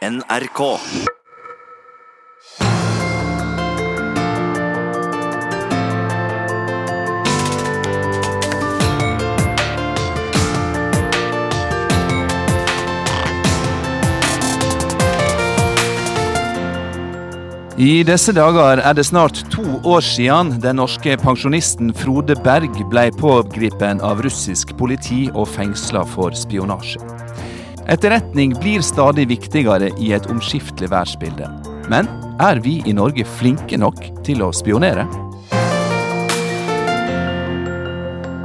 NRK. I disse dager er det snart to år siden den norske pensjonisten Frode Berg ble pågrepet av russisk politi og fengsla for spionasje. Etterretning blir stadig viktigere i et omskiftelig verdensbilde. Men er vi i Norge flinke nok til å spionere?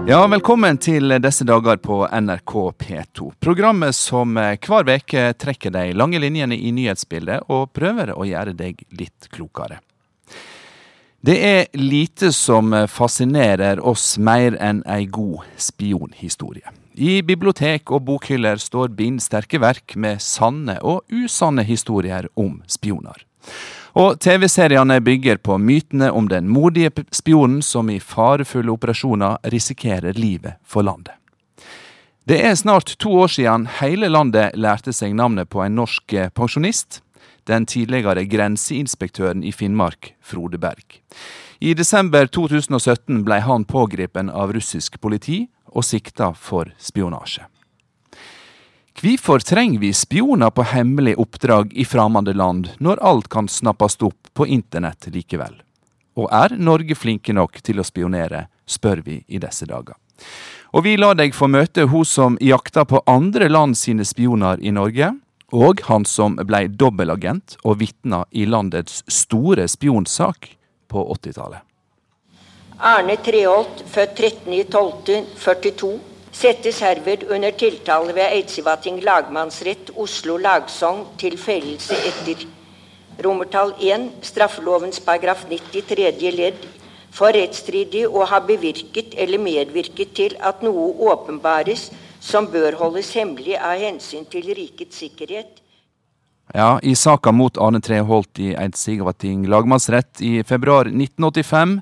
Ja, velkommen til disse dager på NRK P2. Programmet som eh, hver uke trekker de lange linjene i nyhetsbildet og prøver å gjøre deg litt klokere. Det er lite som fascinerer oss mer enn ei god spionhistorie. I bibliotek og bokhyller står bindsterke verk med sanne og usanne historier om spioner. Og TV-seriene bygger på mytene om den modige spionen som i farefulle operasjoner risikerer livet for landet. Det er snart to år siden hele landet lærte seg navnet på en norsk pensjonist, den tidligere grenseinspektøren i Finnmark, Frode Berg. I desember 2017 ble han pågrepet av russisk politi og sikta for spionasje. Hvorfor trenger vi spioner på hemmelig oppdrag i fremmede land, når alt kan snappes opp på internett likevel? Og er Norge flinke nok til å spionere, spør vi i disse dager. Og vi lar deg få møte hun som jakta på andre land sine spioner i Norge, og han som blei dobbelagent og vitna i landets store spionsak på 80-tallet. Arne Treholt, født 13.12.42 settes herved under tiltale ved Eidsivating lagmannsrett, Oslo lagsogn, til fellelse etter romertall 1, straffelovens paragraf 90 tredje ledd, for rettsstridig å ha bevirket eller medvirket til at noe åpenbares som bør holdes hemmelig av hensyn til rikets sikkerhet. Ja, i saka mot Arne Treholt i Eidsivating lagmannsrett i februar 1985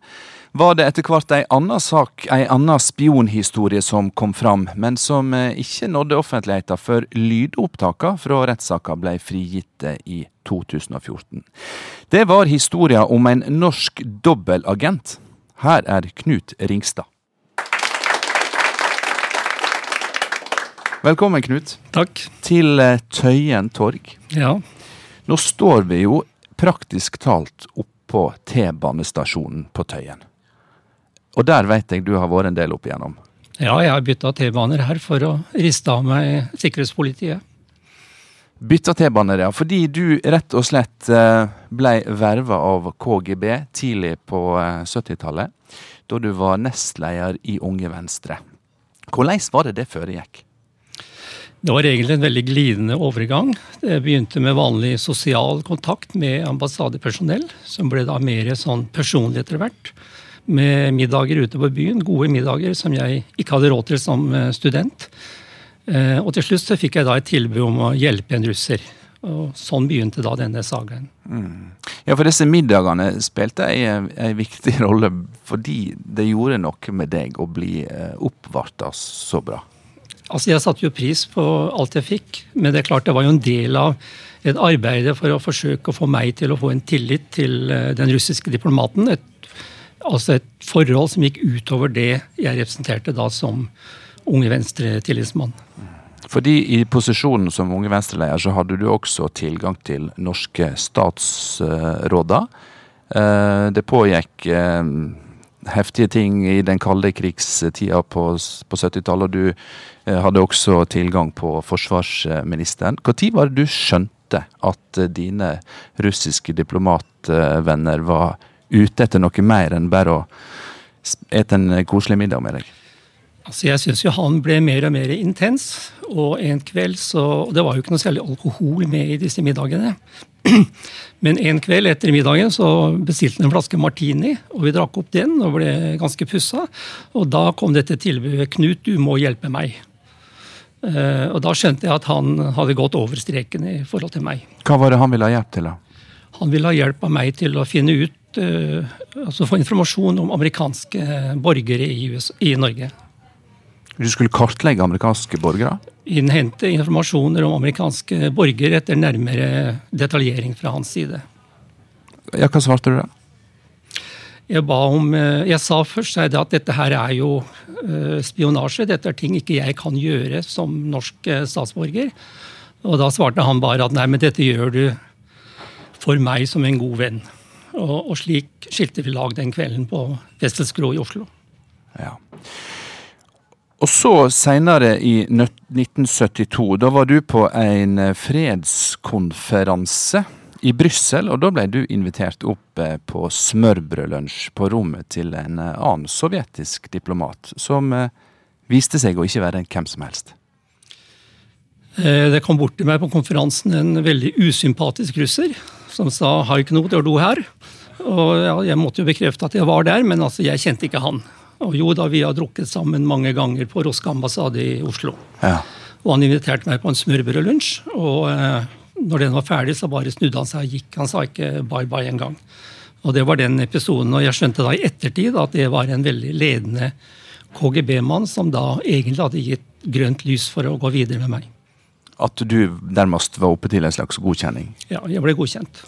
var det etter hvert ei anna sak, ei anna spionhistorie som kom fram, men som eh, ikke nådde offentligheten før lydopptaka fra rettssaka ble frigitt i 2014. Det var historia om en norsk dobbelagent. Her er Knut Ringstad. Velkommen, Knut. Takk. Til eh, Tøyen torg. Ja. Nå står vi jo praktisk talt oppå T-banestasjonen på Tøyen. Og der vet jeg du har vært en del opp igjennom. Ja, jeg har bytta T-baner her for å riste av meg sikkerhetspolitiet. Bytta T-baner, ja. Fordi du rett og slett eh, ble verva av KGB tidlig på 70-tallet. Eh, da du var nestleder i Unge Venstre. Hvordan var det det foregikk? Det var egentlig en veldig glidende overgang. Det begynte med vanlig sosial kontakt med ambassadepersonell, som ble da mer sånn personlig etter hvert med middager ute på byen. Gode middager som jeg ikke hadde råd til som eh, student. Eh, og til slutt så fikk jeg da et tilbud om å hjelpe en russer. Og sånn begynte da denne sagaen. Mm. Ja, for disse middagene spilte en, en viktig rolle fordi det gjorde noe med deg å bli eh, oppvarta så bra. Altså, Jeg satte jo pris på alt jeg fikk, men det er klart det var jo en del av et arbeid for å forsøke å få meg til å få en tillit til den russiske diplomaten. Et Altså et forhold som gikk utover det jeg representerte da som Unge Venstre-tillitsmann. Fordi i posisjonen som Unge Venstre-leder så hadde du også tilgang til norske statsråder. Eh, det pågikk eh, heftige ting i den kalde krigstida på, på 70-tallet, og du eh, hadde også tilgang på forsvarsministeren. Når var det du skjønte at dine russiske diplomatvenner var ute etter noe mer enn bare å ete en koselig middag med deg? Altså Jeg syns jo han ble mer og mer intens. Og en kveld så og Det var jo ikke noe særlig alkohol med i disse middagene. Men en kveld etter middagen så bestilte han en flaske martini, og vi drakk opp den og ble ganske pussa. Og da kom dette tilbudet 'Knut, du må hjelpe meg'. Eh, og da skjønte jeg at han hadde gått over streken i forhold til meg. Hva var det han ville ha hjelp til, da? Han ville ha hjelp av meg til å finne ut uh, altså få informasjon om amerikanske borgere i, US, i Norge. Du skulle kartlegge amerikanske borgere? Innhente informasjoner om amerikanske borgere etter nærmere detaljering fra hans side. Ja, Hva svarte du da? Jeg, ba om, eh, jeg sa først at dette her er jo eh, spionasje. Dette er ting ikke jeg kan gjøre som norsk eh, statsborger. Og da svarte han bare at nei, men dette gjør du for meg som en god venn. Og, og slik skilte vi lag den kvelden på Wessels i Oslo. Ja. Og så seinere i 1972, da var du på en fredskonferanse i Brussel, og da ble du invitert opp eh, på smørbrødlunsj på rommet til en eh, annen sovjetisk diplomat, som eh, viste seg å ikke være hvem som helst. Det kom bort til meg på konferansen en veldig usympatisk russer som sa til å do her'. Og ja, Jeg måtte jo bekrefte at jeg var der, men altså, jeg kjente ikke han. Og jo da, vi har drukket sammen mange ganger på Roske ambassade i Oslo. Ja. Og han inviterte meg på en smørbrødlunsj. Og eh, når den var ferdig, så bare snudde han seg og gikk. Han sa ikke bye bye engang. Og det var den episoden. Og jeg skjønte da i ettertid at det var en veldig ledende KGB-mann som da egentlig hadde gitt grønt lys for å gå videre med meg. At du nærmest var oppe til en slags godkjenning? Ja, jeg ble godkjent.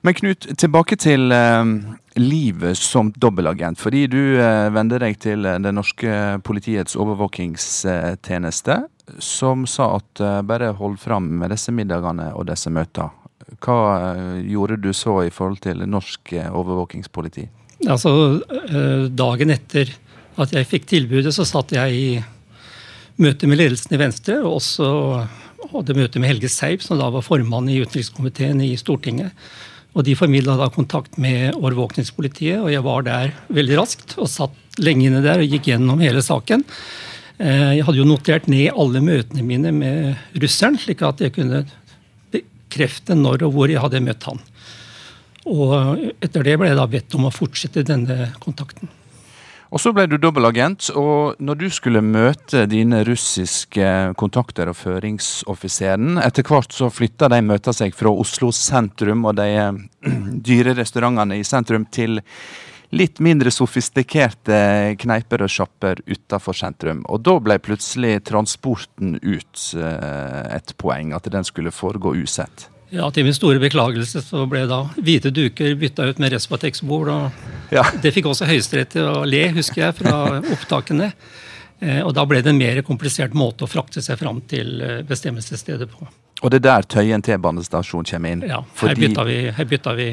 Men Knut, tilbake til eh, livet som dobbeltagent. Fordi du eh, vender deg til eh, det norske politiets overvåkingstjeneste, som sa at eh, bare hold fram med disse middagene og disse møtene. Hva eh, gjorde du så i forhold til norsk eh, overvåkingspoliti? Altså, Dagen etter at jeg fikk tilbudet, så satt jeg i møte med ledelsen i Venstre, og også hadde møte med Helge Seip, som da var formann i utenrikskomiteen i Stortinget. Og De formidla da kontakt med overvåkningspolitiet, og jeg var der veldig raskt. Og satt lenge inne der og gikk gjennom hele saken. Eh, jeg hadde jo notert ned alle møtene mine med russeren, slik at jeg kunne bekrefte når og hvor jeg hadde møtt han. Og etter det ble jeg da bedt om å fortsette denne kontakten. Og så ble du dobbeltagent, og når du skulle møte dine russiske kontakter og føringsoffiseren Etter hvert så flytta de møta seg fra Oslo sentrum og de eh, dyre restaurantene i sentrum til litt mindre sofistikerte kneiper og sjapper utafor sentrum. Og da ble plutselig transporten ut eh, et poeng, at den skulle foregå usett. Ja, Til min store beklagelse så ble da hvite duker bytta ut med Respatex-bord. og ja. Det fikk også Høyesterett til å le, husker jeg, fra opptakene. Eh, og da ble det en mer komplisert måte å frakte seg fram til eh, bestemmelsesstedet på. Og det er der Tøyen T-banestasjon kommer inn? Ja, her bytta vi, her bytta vi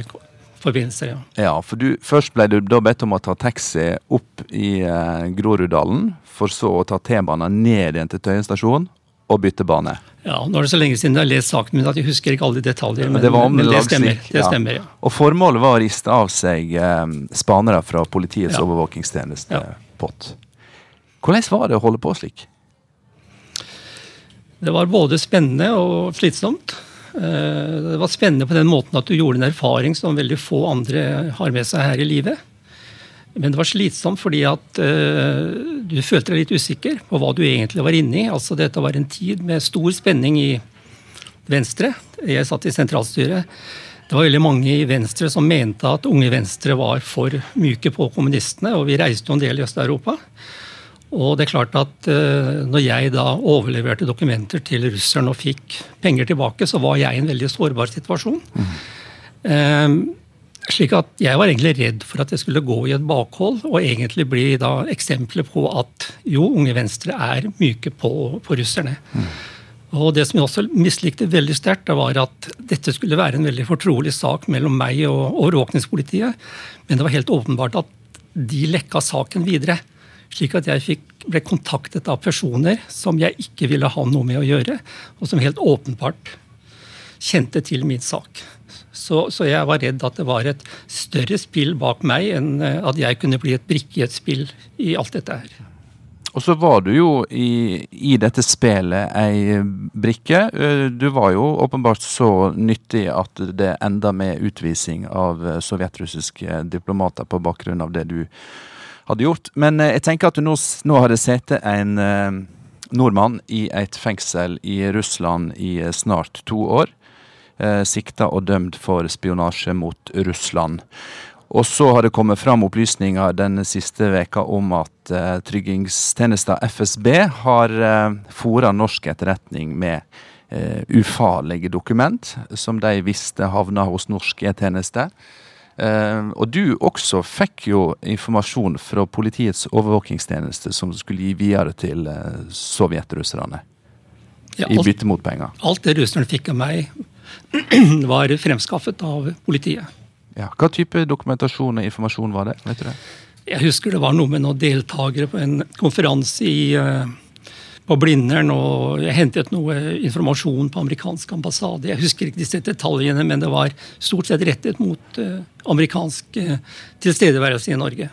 forbindelser, ja. ja. For du, først ble du da bedt om å ta taxi opp i eh, Groruddalen, for så å ta T-banen ned igjen til Tøyen stasjon og bytte bane. Ja, Nå er det så lenge siden jeg har lest saken min at jeg husker ikke alle detaljer. Men, det, men det, stemmer. det stemmer ja. Og Formålet var å riste av seg eh, spanere fra politiets ja. overvåkingstjeneste, ja. POT. Hvordan var det å holde på slik? Det var både spennende og slitsomt. Eh, det var spennende på den måten at du gjorde en erfaring som veldig få andre har med seg her i livet. Men det var slitsomt fordi at uh, du følte deg litt usikker på hva du egentlig var inne i. Altså Dette var en tid med stor spenning i Venstre. Jeg satt i sentralstyret. Det var veldig mange i Venstre som mente at Unge Venstre var for myke på kommunistene, og vi reiste jo en del i Øst-Europa. Og det er klart at uh, når jeg da overleverte dokumenter til russeren og fikk penger tilbake, så var jeg i en veldig sårbar situasjon. Mm. Um, slik at jeg var egentlig redd for at jeg skulle gå i et bakhold og egentlig bli da eksempler på at jo, Unge Venstre er myke på, på russerne. Mm. Og Det som jeg også mislikte veldig sterkt, var at dette skulle være en veldig fortrolig sak mellom meg og overvåkningspolitiet. Men det var helt åpenbart at de lekka saken videre. Slik at jeg fikk, ble kontaktet av personer som jeg ikke ville ha noe med å gjøre, og som helt åpenbart kjente til min sak. Så, så, jeg var redd at det var et større spill bak meg enn eh, at jeg kunne bli et brikke i et spill i alt dette her. Og så var du jo i, i, dette spillet ei brikke. Eh, du var jo åpenbart så nyttig at det enda med utvisning av eh, sovjetrussiske diplomater på bakgrunn av det du hadde gjort. Men jeg tenker at du nå, nå sett sittet en nordmann i et fengsel i Russland i snart to år eh, sikta og dømt for spionasje mot Russland. Og så har det kommet fram opplysninger denne siste veka om at eh, tryggingstjenesten FSB har eh, fora norsk etterretning med eh, ufarlige dokument, som de visste havna hos norsk E-tjeneste. Uh, og du også fikk jo informasjon fra politiets overvåkingstjeneste som skulle gi videre til uh, sovjetrusserne. Ja, I bytte mot penger. Alt det russerne fikk av meg, var fremskaffet av politiet. Ja. Hva type dokumentasjon og informasjon var det? vet du det? Jeg husker det var noe med noen deltakere på en konferanse i, uh, på Blindern. og Jeg hentet noe informasjon på amerikansk ambassade. Jeg husker ikke disse detaljene, men det var stort sett rettet mot uh, amerikansk uh, tilstedeværelse i Norge.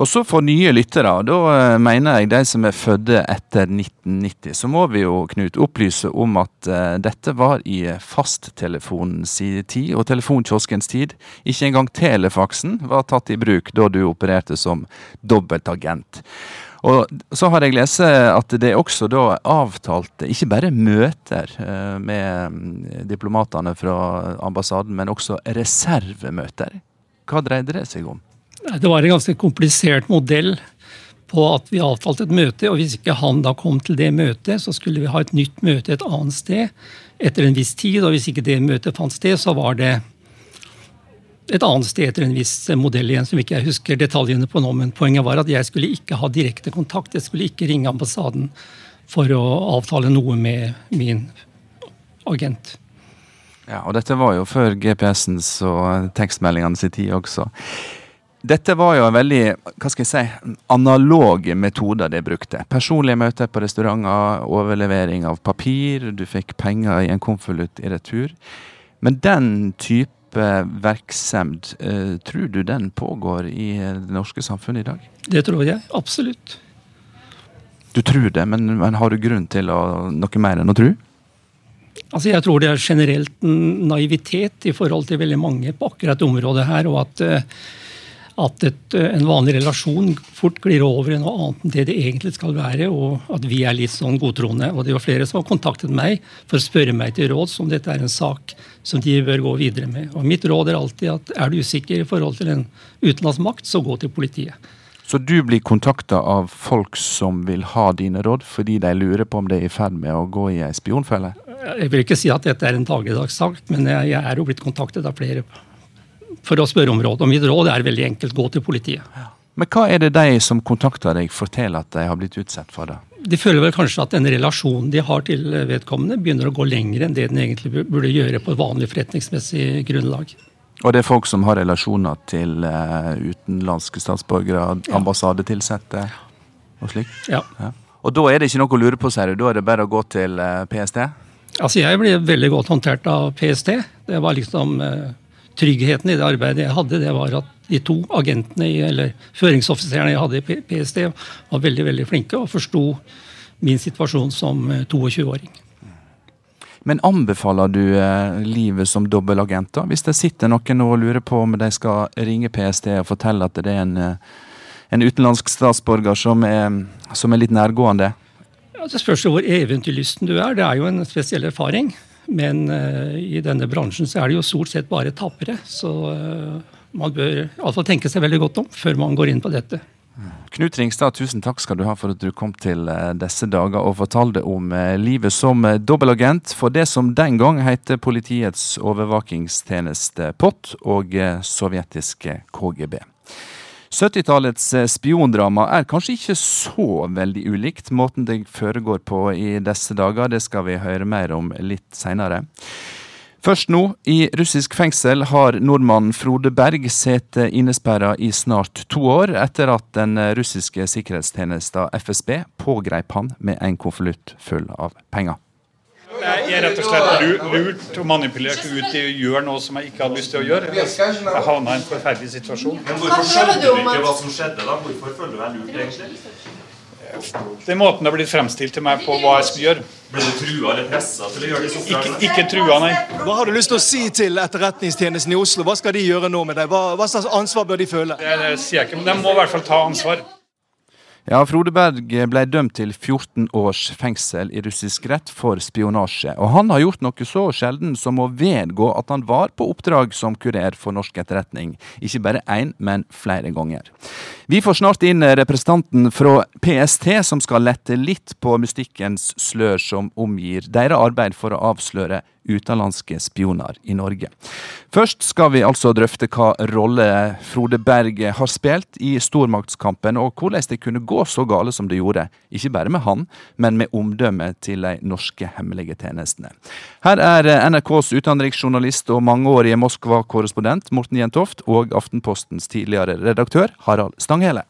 Og så for nye lyttere, da uh, mener jeg de som er fødde etter 1990, så må vi jo Knut opplyse om at uh, dette var i fasttelefonens tid og telefonkioskens tid. Ikke engang telefaksen var tatt i bruk da du opererte som dobbeltagent. Og så har jeg lest at det også da avtalte ikke bare møter med mm, diplomatene fra ambassaden, men også reservemøter. Hva dreide det seg om? Det var en ganske komplisert modell på at vi avtalte et møte, og hvis ikke han da kom til det møtet, så skulle vi ha et nytt møte et annet sted etter en viss tid, og hvis ikke det møtet fant sted, så var det et annet sted etter en viss modell igjen, som ikke jeg husker detaljene på nå. Men poenget var at jeg skulle ikke ha direkte kontakt. Jeg skulle ikke ringe ambassaden for å avtale noe med min agent. Ja, og dette var jo før GPS-ens og tekstmeldingene sin tid også. Dette var jo en veldig hva skal jeg si, analog metode de brukte. Personlige møter på restauranter, overlevering av papir, du fikk penger i en konvolutt i retur. Men den type virksomhet, eh, tror du den pågår i det norske samfunnet i dag? Det tror jeg absolutt. Du tror det, men, men har du grunn til å, noe mer enn å tro? Altså jeg tror det er generelt naivitet i forhold til veldig mange på akkurat området her. og at uh, at et, eh, en vanlig relasjon fort glir over i noe annet enn det det egentlig skal være, og at vi er litt sånn godtroende. Og det var flere som har kontaktet meg for å spørre meg til råds om dette er en sak som de bør gå videre med. Og mitt råd er alltid at er du usikker i forhold til en utenlandsk makt, så gå til politiet. Så du blir kontakta av folk som vil ha dine råd, fordi de lurer på om det er i ferd med å gå i ei spionfelle? Jeg vil ikke si at dette er en dagligdags sak, men jeg er jo blitt kontaktet av flere for å spørre om råd. Og mitt råd er veldig enkelt gå til politiet. Ja. Men hva er det de som kontakter deg, forteller at de har blitt utsatt for? det? De føler vel kanskje at den relasjonen de har til vedkommende, begynner å gå lenger enn det den egentlig burde gjøre på et vanlig forretningsmessig grunnlag. Og det er folk som har relasjoner til uh, utenlandske statsborgere, ambassadetilsatte og slik? Ja. ja. Og da er det ikke noe å lure på, sier du? Da er det bare å gå til uh, PST? Altså, Jeg ble veldig godt håndtert av PST. Det var liksom uh, tryggheten i det arbeidet jeg hadde, det var at de to agentene, eller føringsoffiserene jeg hadde i PST, var veldig veldig flinke og forsto min situasjon som 22-åring. Eh, Men anbefaler du eh, livet som dobbeltagent? da? Hvis det sitter noen og lurer på om de skal ringe PST og fortelle at det er en, eh, en utenlandsk statsborger som er, som er litt nærgående? Ja, det spørs jo hvor eventyrlysten du er. Det er jo en spesiell erfaring. Men uh, i denne bransjen så er det jo stort sett bare tapere. Så uh, man bør iallfall tenke seg veldig godt om før man går inn på dette. Knut Ringstad, tusen takk skal du ha for at du kom til eh, disse dager og fortalte om livet som dobbeltagent for det som den gang het Politiets overvåkingstjeneste POT og sovjetiske KGB. 70-tallets eh, spiondrama er kanskje ikke så veldig ulikt måten det foregår på i disse dager. Det skal vi høre mer om litt seinere. Først nå, i russisk fengsel, har nordmannen Frode Berg sittet innesperra i snart to år, etter at den russiske sikkerhetstjenesten FSB pågrep han med en konvolutt full av penger. Jeg er rett og slett lurt og manipulert ut i å gjøre noe som jeg ikke hadde lyst til å gjøre. Jeg havna i en forferdelig situasjon. Men Hvorfor skjønner du ikke hva som skjedde? da? Hvorfor føler du deg lurt, egentlig? Den måten det har blitt fremstilt til meg på hva jeg skulle gjøre. Ble du trua eller pressa til å gjøre disse oppdragene? Ikke, ikke trua, nei. Hva har du lyst til å si til Etterretningstjenesten i Oslo? Hva skal de gjøre nå med deg? Hva, hva slags ansvar bør de føle? Det, det sier jeg ikke, men de må i hvert fall ta ansvar. Ja, Frode Berg ble dømt til 14 års fengsel i russisk rett for spionasje. Og han har gjort noe så sjelden som å vedgå at han var på oppdrag som kurer for norsk etterretning. Ikke bare én, men flere ganger. Vi får snart inn representanten fra PST, som skal lette litt på mystikkens slør som omgir deres arbeid for å avsløre utenlandske spioner i Norge. Først skal vi altså drøfte hva rolle Frode Berg har spilt i stormaktskampen, og hvordan det kunne gå så gale som det gjorde. Ikke bare med han, men med omdømmet til de norske hemmelige tjenestene. Her er NRKs utenriksjournalist og mangeårige Moskva-korrespondent Morten Jentoft og Aftenpostens tidligere redaktør Harald Stanghelle.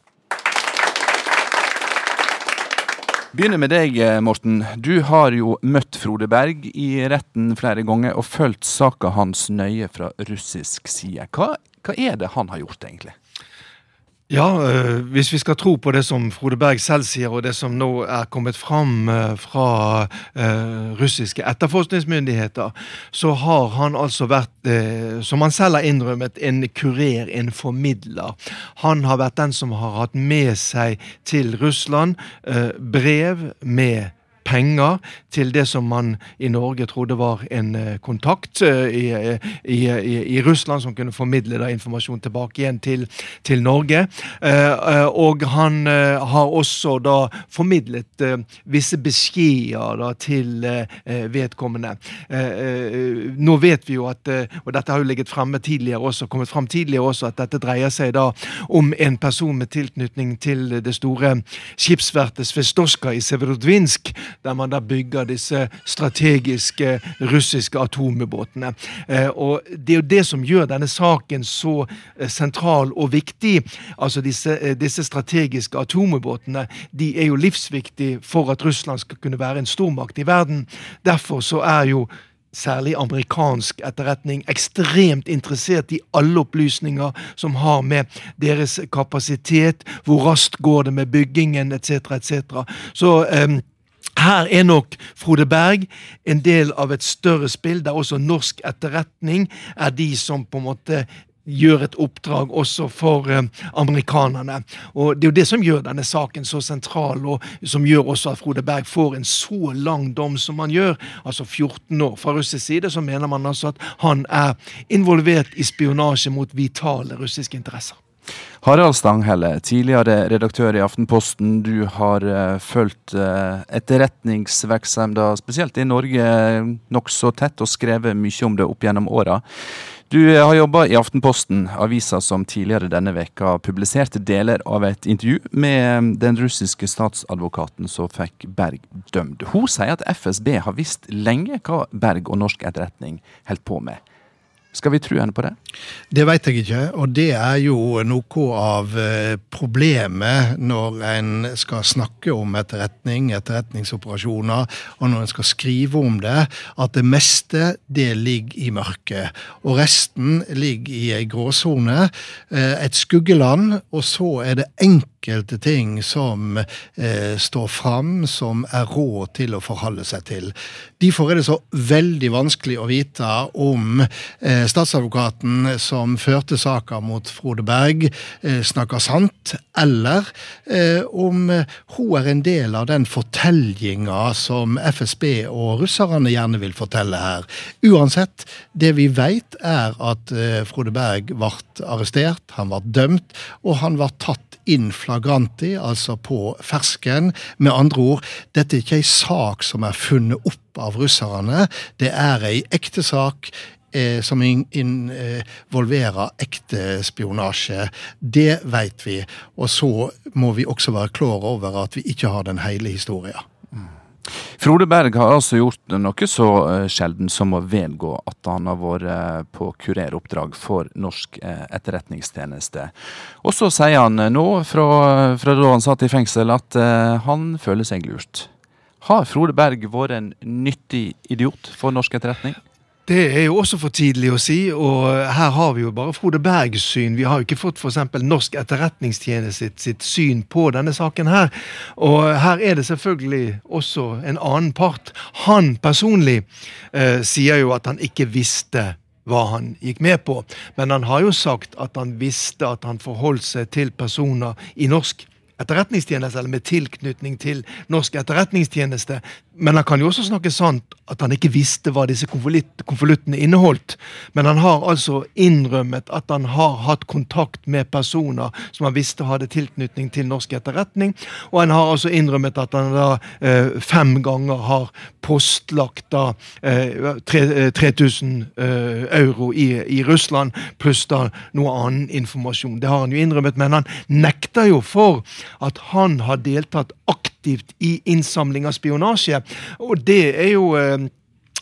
Begynner med deg, Morten. Du har jo møtt Frode Berg i retten flere ganger og fulgt saka hans nøye fra russisk side. Hva, hva er det han har gjort, egentlig? Ja, øh, hvis vi skal tro på det som Frode Berg selv sier, og det som nå er kommet fram øh, fra øh, russiske etterforskningsmyndigheter, så har han altså vært, som han selv har innrømmet, en kurer, en formidler. Han har vært den som har hatt med seg til Russland brev med penger til det som man i Norge trodde var en uh, kontakt uh, i, i, i, i, Russland, som kunne formidle da, informasjon tilbake igjen til, til Norge. Og han har også da formidlet visse beskjeder da, til vedkommende. nå vet vi jo at, og dette har jo ligget fremme tidligere også, kommet frem tidligere også, at dette dreier seg da om en person med tilknytning til det store skipsverftet Svestorska i Severodvinsk, der man da bygger disse strategiske russiske atomubåtene. Eh, og Det er jo det som gjør denne saken så eh, sentral og viktig. Altså disse, eh, disse strategiske atomubåtene de er jo livsviktige for at Russland skal kunne være en stormakt i verden. Derfor så er jo særlig amerikansk etterretning, ekstremt interessert i alle opplysninger som har med deres kapasitet, hvor raskt går det med byggingen etc., etc. Så um, her er nok Frode Berg en del av et større spill, der også norsk etterretning er de som på en måte gjør et oppdrag også for eh, amerikanerne. Og Det er jo det som gjør denne saken så sentral, og som gjør også at Frode Berg får en så lang dom som han gjør. Altså 14 år. Fra russisk side så mener man altså at han er involvert i spionasje mot vitale russiske interesser. Harald Stanghelle, tidligere redaktør i Aftenposten. Du har uh, fulgt uh, etterretningsvirksomheten, spesielt i Norge, nokså tett og skrevet mye om det opp gjennom åra. Du har jobba i Aftenposten, avisa som tidligere denne veka publiserte deler av et intervju med den russiske statsadvokaten som fikk Berg dømt. Hun sier at FSB har visst lenge hva Berg og norsk etterretning holdt på med. Skal vi tro henne på det? Det veit jeg ikke, og det er jo noe av eh, problemet når en skal snakke om etterretning, etterretningsoperasjoner, og når en skal skrive om det, at det meste det ligger i mørket. Og resten ligger i ei gråsone, eh, et skuggeland, og så er det enkelt enkelte ting som eh, står fram, som er råd til å forholde seg til. Derfor er det så veldig vanskelig å vite om eh, statsadvokaten som førte saka mot Frode Berg, eh, snakker sant, eller eh, om hun er en del av den fortellinga som FSB og russerne gjerne vil fortelle her. Uansett, det vi veit er at eh, Frode Berg ble arrestert, han ble dømt, og han ble tatt in flagranti, altså på fersken. Med andre ord, dette er ikke ei sak som er funnet opp av russerne. Det er ei ekte sak. Eh, som involverer ekte spionasje. Det vet vi. Og så må vi også være klar over at vi ikke har den hele historien. Frode Berg har altså gjort noe så uh, sjelden som å vedgå at han har vært uh, på kureroppdrag for norsk uh, etterretningstjeneste. Og så sier han nå, fra, fra, da han satt i fengsel, at han føler seg lurt. Har Frode Berg vært en nyttig idiot for norsk etterretning? Det er jo også for tidlig å si, og her har vi jo bare Frode Bergs syn. Vi har jo ikke fått f.eks. Norsk etterretningstjeneste sitt, sitt, syn på denne saken her. Og her er det selvfølgelig også en annen part. Han personlig eh, sier jo at han ikke visste hva han gikk med på, men han har jo sagt at han visste at han forholdt seg til personer i norsk etterretningstjeneste, eller med tilknytning til norsk etterretningstjeneste. Men han kan jo også snakke sant at han ikke visste hva disse konvoluttene inneholdt. Men han har altså innrømmet at han har hatt kontakt med personer som han visste hadde tilknytning til norsk etterretning. Og han har altså innrømmet at han da eh, fem ganger har postlagt da eh, 3000 eh, euro i, i, Russland, pluss da noe annen informasjon. Det har han jo innrømmet, men han nekter jo for at han har deltatt aktivt i innsamling av spionasje. Og det er jo eh,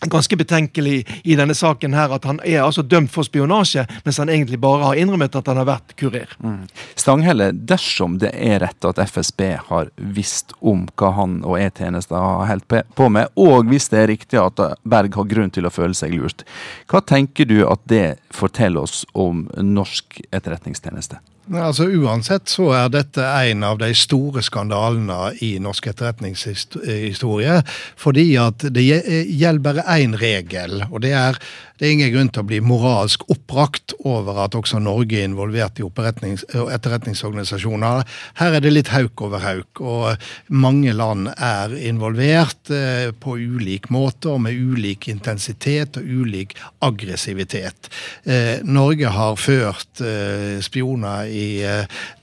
ganske betenkelig i denne saken her at han er altså dømt for spionasje, mens han egentlig bare har innrømmet at han har vært kurer. Mm. Stanghelle, dersom det er rett at FSB har visst om hva han og E-tjenesten har holdt på med, og hvis det er riktig at Berg har grunn til å føle seg lurt, hva tenker du at det forteller oss om norsk etterretningstjeneste? Altså Uansett så er dette en av de store skandalene i norsk etterretningshistorie. Fordi at det gjelder bare én regel, og det er det er ingen grunn til å bli moralsk oppbrakt over at også Norge er involvert i etterretningsorganisasjoner. Her er det litt hauk over hauk, og mange land er involvert eh, på ulik måte og med ulik intensitet og ulik aggressivitet. Eh, Norge har ført eh, spioner i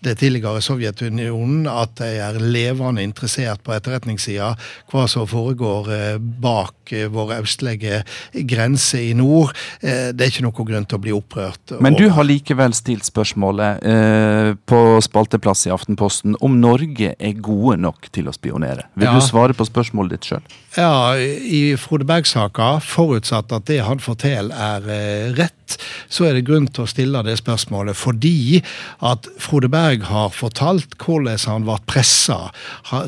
det tidligere Sovjetunionen at de er levende interessert på etterretningssida hva som foregår bak våre østlige grenser i nord eh, det er ikke noen grunn til å bli opprørt. Men du har likevel stilt spørsmålet eh, på spalteplass i Aftenposten om Norge er gode nok til å spionere. Vil ja. du svare på spørsmålet ditt sjøl? Ja, i Frode Berg-saka, forutsatt at det han forteller er eh, så er det grunn til å stille det spørsmålet fordi at Frode Berg har fortalt hvordan han ble pressa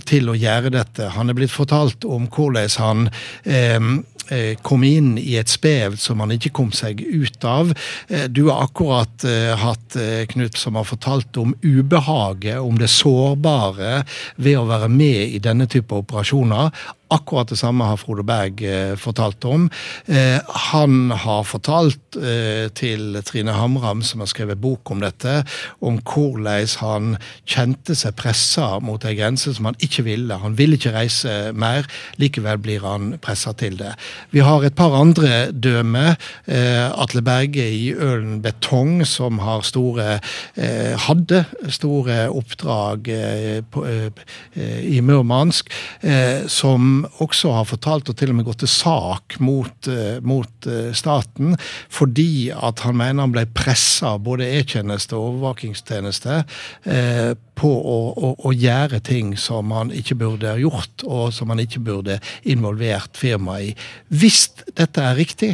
til å gjøre dette. Han er blitt fortalt om hvordan han eh, Eh, kom inn i et spev som han ikke kom seg ut av. Eh, du har akkurat eh, hatt Knut som har fortalt om ubehaget, om det sårbare ved å være med i denne type operasjoner. Akkurat det samme har Frode Berg eh, fortalt om. Eh, han har fortalt eh, til Trine Hamram, som har skrevet bok om dette, om hvordan han kjente seg pressa mot ei grense som han ikke ville. Han ville ikke reise mer, likevel blir han pressa til det. Vi har et par andre dømme. Eh, Atle Berge i Ølen Betong, som har store eh, hadde store oppdrag eh, på, i Murmansk, som også har fortalt og til og med gått til sak mot, uh, mot uh, staten fordi at han mener han ble pressa både E-tjeneste og overvåkingstjeneste uh, på å, å, å, gjøre ting som han ikke burde gjort, og som han ikke burde involvert firmaet i. Hvis dette er riktig,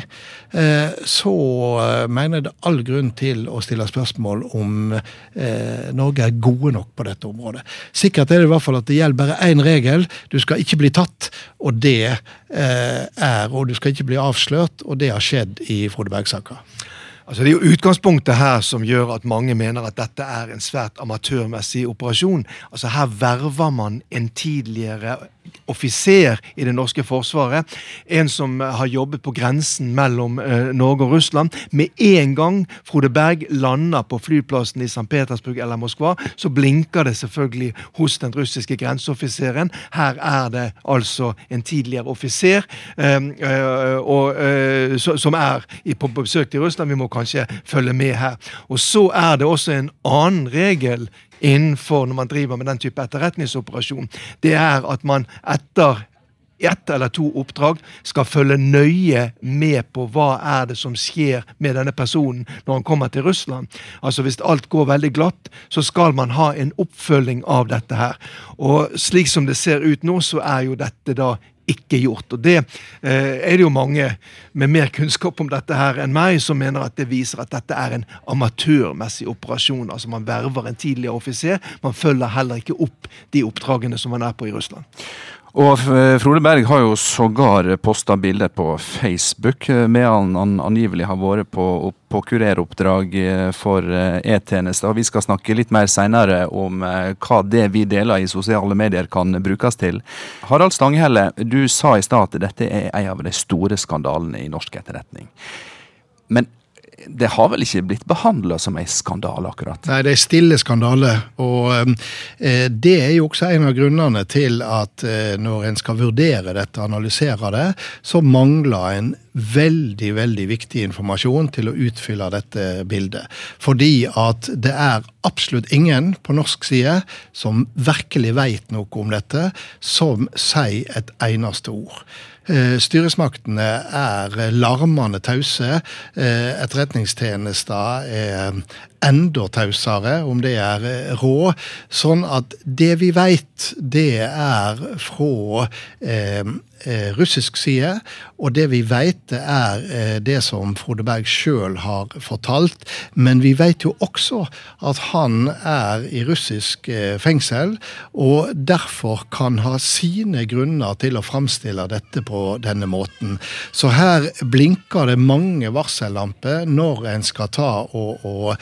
eh, så eh, mener jeg det all grunn til å stille spørsmål om eh, Norge er gode nok på dette området. Sikkert er det i hvert fall at det gjelder bare én regel. Du skal ikke bli tatt, og det er Og du skal ikke bli avslørt, og det har skjedd i Frode Berg-saka. Altså Det er jo utgangspunktet her som gjør at mange mener at dette er en svært amatørmessig operasjon. Altså Her verver man en tidligere offiser i det norske forsvaret. En som har jobbet på grensen mellom eh, Norge og Russland. Med en gang Frode Berg lander på flyplassen i St. Petersburg eller Moskva, så blinker det selvfølgelig hos den russiske grenseoffiseren. Her er det altså en tidligere offiser eh, eh, og, eh, som er på besøk til Russland. Vi må kanskje følge med her. Og så er det også en annen regel innenfor når man driver med den type etterretningsoperasjon. Det er at man etter ett eller to oppdrag skal følge nøye med på hva er det som skjer med denne personen når han kommer til Russland. Altså Hvis alt går veldig glatt, så skal man ha en oppfølging av dette her. Og slik som det ser ut nå, så er jo dette da ikke gjort. Og Det eh, er det jo mange med mer kunnskap om dette her enn meg som mener at det viser at dette er en amatørmessig operasjon. Altså Man verver en tidligere offiser. Man følger heller ikke opp de oppdragene som man er på i Russland. Og eh, Frode Berg har jo sågar posta bilder på Facebook eh, med han, han angivelig har vært på, på kureroppdrag eh, for E-tjenester. Vi skal snakke litt mer seinere om hva det vi deler i sosiale medier kan brukes til. Harald Stanghelle, du sa i stad at dette er en av de store skandalene i norsk etterretning. Men det har vel ikke blitt behandla som en skandale, akkurat? Nei, det er stille skandale. Og eh, det er jo også en av grunnene til at eh, når en skal vurdere dette, analysere det, så mangler en veldig, veldig viktig informasjon til å utfylle dette bildet. Fordi at det er absolutt ingen på norsk side som virkelig vet noe om dette, som sier et eneste ord. Eh, styresmaktene er larmende tause. Eh, etterretningstjenester er enda tausere, om det er rå. Sånn at det vi vet, det er fra eh, Eh, russisk side. Og det vi vet, det er eh, det som Frode Berg sjøl har fortalt. Men vi vet jo også at han er i russisk eh, fengsel, og derfor kan ha sine grunner til å framstille dette på denne måten. Så her blinker det mange varsellamper når en skal ta og, og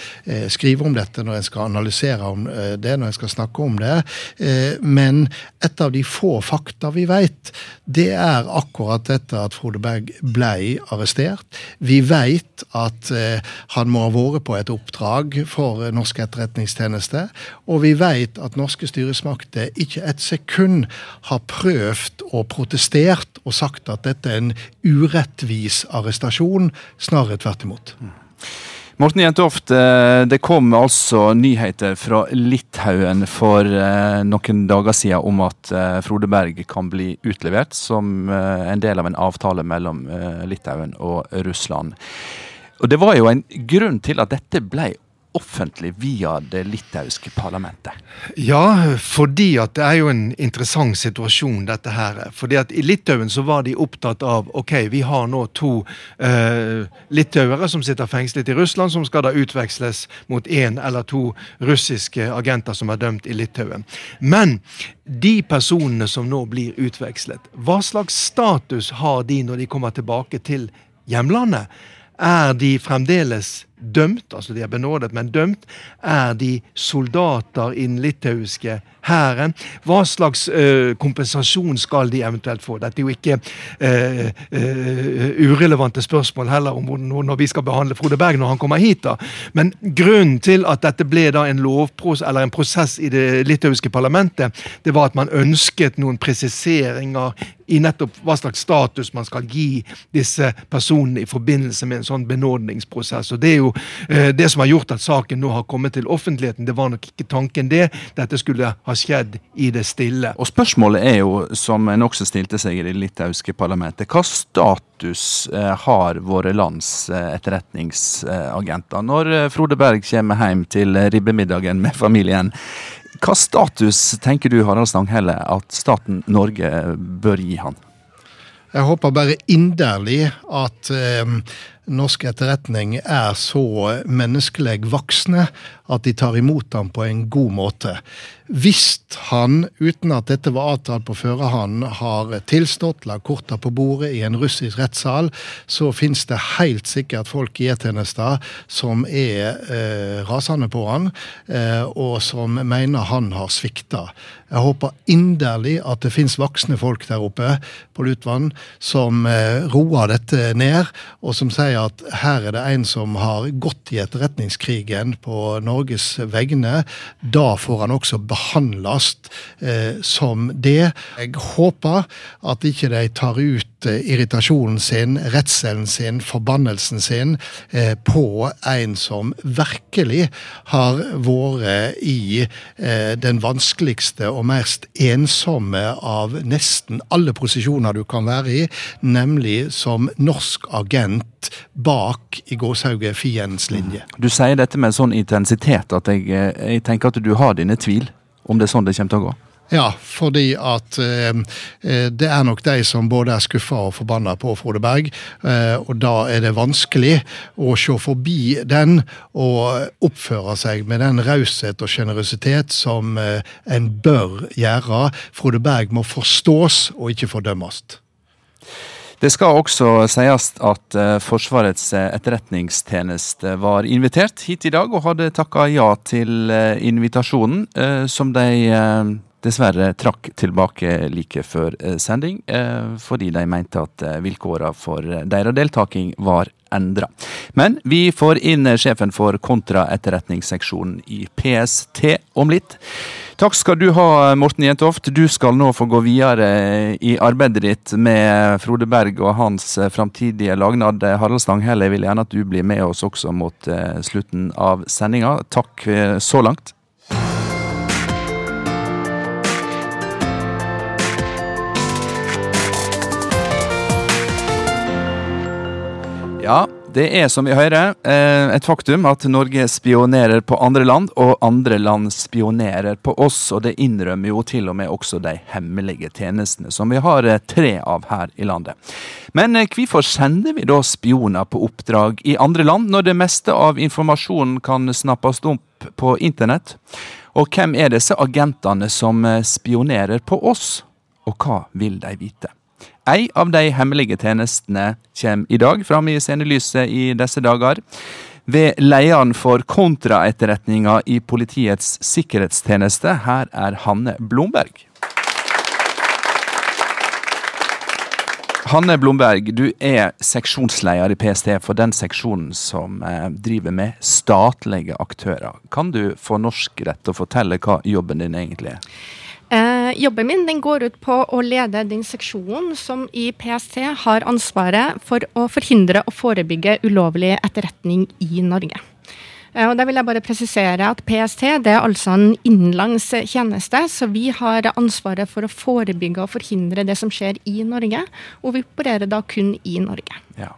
skrive om dette, når en skal analysere om det, når en skal snakke om det. Men et av de få fakta vi vet, det er akkurat dette at Frode Berg ble arrestert. Vi vet at eh, han må ha vært på et oppdrag for norsk etterretningstjeneste. Og vi vet at norske styresmakter ikke et sekund har prøvd og protestert og sagt at dette er en urettvis arrestasjon. Snarere tvert imot. Morten Jentoft, eh, det kom altså nyheter fra Litauen for eh, noen dager siden om at eh, Frode Berg kan bli utlevert som en del av en avtale mellom Litauen og Russland. Og Det var jo en grunn til at dette ble offentlig via det litauiske parlamentet? Ja, fordi at det er jo en interessant situasjon, dette her. Fordi at i Litauen så var de opptatt av ok, vi har nå to uh, litauere som sitter fengslet i Russland, som skal da utveksles mot én eller to russiske agenter som er dømt i Litauen. Men de personene som nå blir utvekslet, hva slags status har de når de kommer tilbake til hjemlandet? Er de fremdeles dømt, altså de er benådet, men dømt, er de soldater i den litauiske hæren? Hva slags uh, kompensasjon skal de eventuelt få? Dette er jo ikke uh, uh, urelevante spørsmål heller om når vi skal behandle Frode Berg når han kommer hit. da. Men grunnen til at dette ble da en lovpros eller en prosess i det litauiske parlamentet, det var at man ønsket noen presiseringer i nettopp hva slags status man skal gi disse personene i forbindelse med en sånn benådningsprosess. Og Det er jo Eh, det som har gjort at saken nå har kommet til offentligheten. Det var nok ikke tanken det. Dette skulle ha skjedd i det stille. Og Spørsmålet er jo, som en også stilte seg i det litauiske parlamentet, hva status eh, har våre lands eh, etterretningsagenter når Frode Berg kommer hjem til ribbemiddagen med familien? Hva status tenker du Harald Stanghelle, at staten Norge bør gi han? Jeg håper bare inderlig at eh, norsk etterretning er så menneskelig voksne at de tar imot ham på en god måte. Hvis han, uten at dette var avtalt på førerhånd, har tilstått, la korta på bordet i en russisk rettssal, så finnes det helt sikkert folk i E-tjenesten som er eh, rasende på han, eh, og som mener han har svikta. Jeg håper inderlig at det finnes voksne folk der oppe på Lutvann som eh, roer dette ned, og som sier at her er det en som har gått i etterretningskrigen på Norges vegne. Da får han også behandles eh, som det. Jeg håper at ikke de tar ut eh, irritasjonen sin, redselen sin, forbannelsen sin eh, på en som virkelig har vært i eh, den vanskeligste og mest ensomme av nesten alle posisjoner du kan være i, nemlig som norsk agent bak i gåshauget fiendens linje. Du sier dette med sånn intensitet at jeg, eh, jeg tenker at du har dine tvil om det er sånn det kommer til å gå? Ja, fordi at eh, eh, det er nok de som både er skuffa og forbanna på Frode Berg. Eh, og da er det vanskelig å se forbi den og oppføre seg med den raushet og sjenerøsitet som eh, en bør gjøre. Frode Berg må forstås og ikke fordømmes. Det skal også sies at uh, Forsvarets eh, etterretningstjeneste var invitert hit i dag, og hadde takka ja til uh, invitasjonen, som de dessverre trakk tilbake like før sending, fordi de mente at vilkårene for deres deltaking var endra. Men vi får inn sjefen for kontraetterretningsseksjonen i PST om litt. Takk skal du ha, Morten Jentoft. Du skal nå få gå videre i arbeidet ditt med Frode Berg og hans framtidige lagnad. Harald Stanghelle, jeg vil gjerne at du blir med oss også mot eh, slutten av sendinga. Takk eh, så langt. Ja, det er som vi hører eh, et faktum at Norge spionerer på andre land, og andre land spionerer på oss. Og det innrømmer jo til og med også de hemmelige tjenestene, som vi har eh, tre av her i landet. Men eh, hvorfor sender vi da spioner på oppdrag i andre land, når det meste av informasjonen kan snappes opp på internett? Og hvem er disse agentene som spionerer på oss, og hva vil de vite? Ei av de hemmelige tjenestene kommer i dag fram i scenelyset i disse dager. Ved lederen for kontraetterretninga i Politiets sikkerhetstjeneste, her er Hanne Blomberg. Hanne Blomberg, du er seksjonsleder i PST for den seksjonen som eh, driver med statlige aktører. Kan du få norsk rett å fortelle hva jobben din egentlig er? Jobben min den går ut på å lede den seksjonen som i PST har ansvaret for å forhindre og forebygge ulovlig etterretning i Norge. Eh, og der vil jeg bare presisere at PST det er altså en innenlands tjeneste, så vi har ansvaret for å forebygge og forhindre det som skjer i Norge, og vi opererer da kun i Norge. Ja.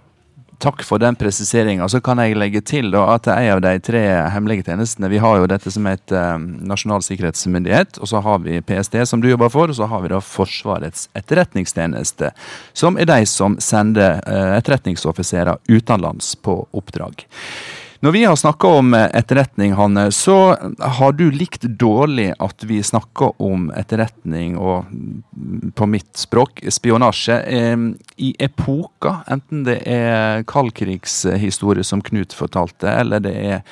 Takk for den presiseringa. Så kan jeg legge til da, at en av de tre hemmelige tjenestene Vi har jo dette som heter um, Nasjonal sikkerhetsmyndighet, og så har vi PST, som du jobber for, og så har vi da Forsvarets etterretningstjeneste, som er de som sender uh, etterretningsoffiserer utenlands på oppdrag. Når vi har snakka om eh, etterretning, Hanne, så har du likt dårlig at vi snakker om etterretning og mm, på mitt språk spionasje eh, i epoker. Enten det er kaldkrigshistorie som Knut fortalte, eller det er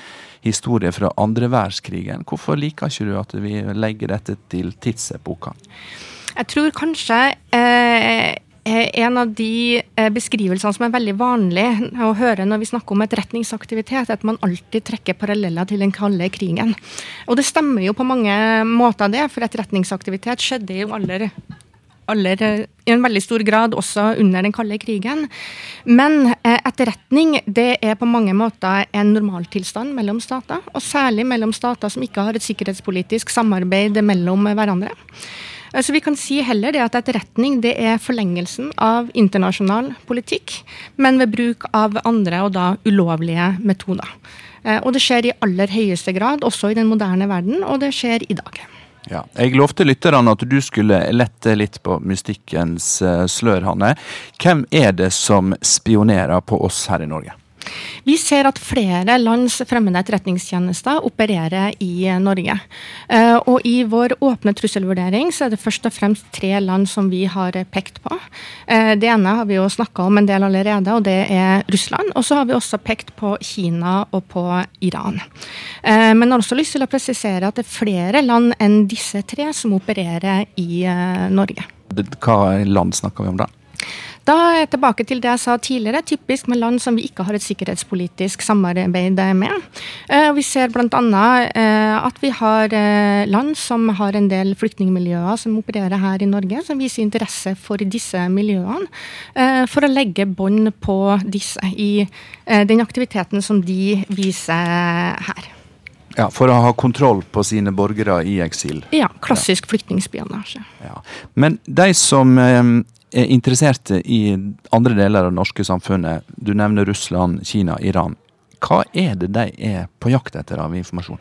historie fra andre verdenskrigen. Hvorfor liker ikke du at vi legger dette til tidsepoker? Jeg tror kanskje Eh, en av de eh, beskrivelsene som er veldig vanlig å høre når vi snakker om etterretningsaktivitet, er at man alltid trekker paralleller til den kalde krigen. Og det stemmer jo på mange måter, det, for etterretningsaktivitet skjedde jo aller, aller i en veldig stor grad også under den kalde krigen. Men eh, etterretning det er på mange måter en normaltilstand mellom stater, og særlig mellom stater som ikke har et sikkerhetspolitisk samarbeid mellom hverandre. Så vi kan si heller det at etterretning det er forlengelsen av internasjonal politikk, men ved bruk av andre og da ulovlige metoder. Eh, og det skjer i aller høyeste grad også i den moderne verden, og det skjer i dag. Ja, jeg lovte lytterne at du skulle lette litt på mystikkens eh, slør, Hanne. Hvem er det som spionerer på oss her i Norge? Vi ser at flere lands fremmede etterretningstjenester opererer i Norge. Eh, og i vår åpne trusselvurdering så er det først og fremst tre land som vi har pekt på. Eh, det ene har vi jo snakka om en del allerede, og det er Russland. Og så har vi også pekt på Kina og på Iran. Eh, men jeg har også lyst til å presisere at det er flere land enn disse tre som opererer i Norge. Hva land snakker vi om da? Da er jeg tilbake til det jeg sa tidligere, typisk med land som vi ikke har et sikkerhetspolitisk samarbeid med. Eh, vi ser bl.a. Eh, at vi har eh, land som har en del flyktningmiljøer som opererer her i Norge, som viser interesse for disse miljøene, for å legge bånd på disse i den aktiviteten som de viser her. Ja, For å ha kontroll på sine borgere i eksil. Ja, klassisk ja. flyktningspionasje. Ja. Men de som er interesserte i andre deler av det norske samfunnet, du nevner Russland, Kina, Iran. Hva er det de er på jakt etter av informasjon?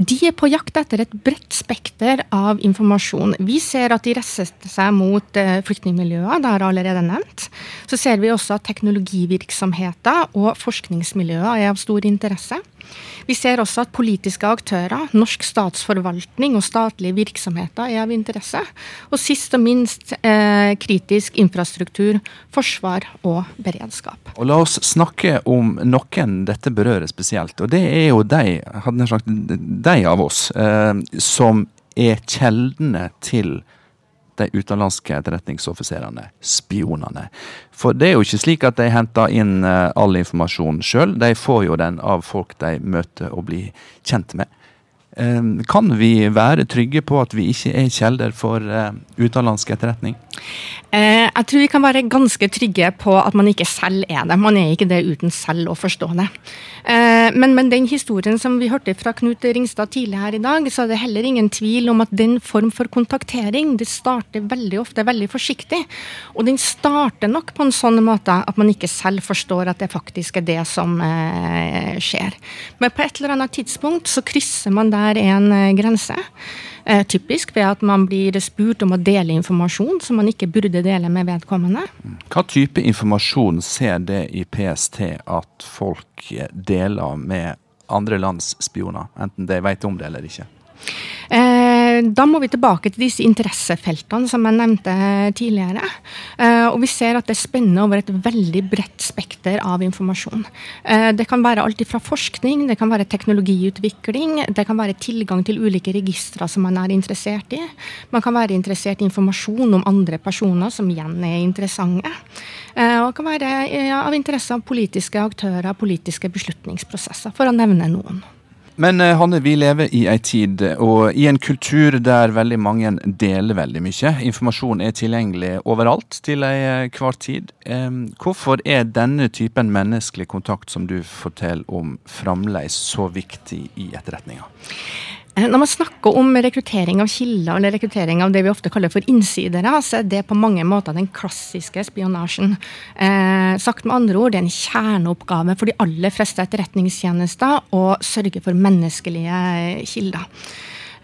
De er på jakt etter et bredt spekter av informasjon. Vi ser at de retter seg mot eh, flyktningmiljøer, det har allerede nevnt. Så ser vi også at teknologivirksomheter og forskningsmiljøer er av stor interesse. Vi ser også at politiske aktører, norsk statsforvaltning og statlige virksomheter er av interesse. Og sist og minst eh, kritisk infrastruktur, forsvar og beredskap. Og La oss snakke om noen dette berører spesielt. Og det er jo de, hadde sagt, de av oss eh, som er kjeldene til de utenlandske etterretningsoffiserene, spionene. For det er jo ikke slik at de henter inn eh, all informasjon sjøl, de får jo den av folk de møter og blir kjent med. Eh, kan vi være trygge på at vi ikke er kjelder for uh, utenlandsk etterretning? Eh, jeg tror vi kan være ganske trygge på at man ikke selv er det. Man er ikke det uten selv å forstå det. Eh, men med den historien som vi hørte fra Knut Ringstad tidlig her i dag, så er det heller ingen tvil om at den form for kontaktering det starter veldig ofte veldig forsiktig. Og den starter nok på en sånn måte at man ikke selv forstår at det faktisk er det som eh, skjer. Men på et eller annet tidspunkt så krysser man der en grense. Eh, typisk ved at man blir spurt om å dele informasjon som man ikke burde dele med vedkommende. Hva type informasjon ser det i PST at folk deler med andre lands spioner, enten de vet om det eller ikke? Eh, da må vi tilbake til disse interessefeltene som jeg nevnte tidligere. Eh, og vi ser at det spenner over et veldig bredt spekter av informasjon. Eh, det kan være alt fra forskning, det kan være teknologiutvikling, det kan være tilgang til ulike registre som man er interessert i. Man kan være interessert i informasjon om andre personer som igjen er interessante. Og kan være av interesse av politiske aktører, politiske beslutningsprosesser, for å nevne noen. Men eh, Hanne, vi lever i ei tid og i en kultur der veldig mange deler veldig mye. Informasjon er tilgjengelig overalt til enhver eh, tid. Hvorfor er denne typen menneskelig kontakt som du forteller om, fremdeles så viktig i etterretninga? Eh, når man snakker om rekruttering av kilder, eller rekruttering av det vi ofte kaller for innsidere, så er det på mange måter den klassiske spionasjen. Eh, sagt med andre ord, det er en kjerneoppgave for de aller fleste etterretningstjenester å sørge for menneskelige kilder.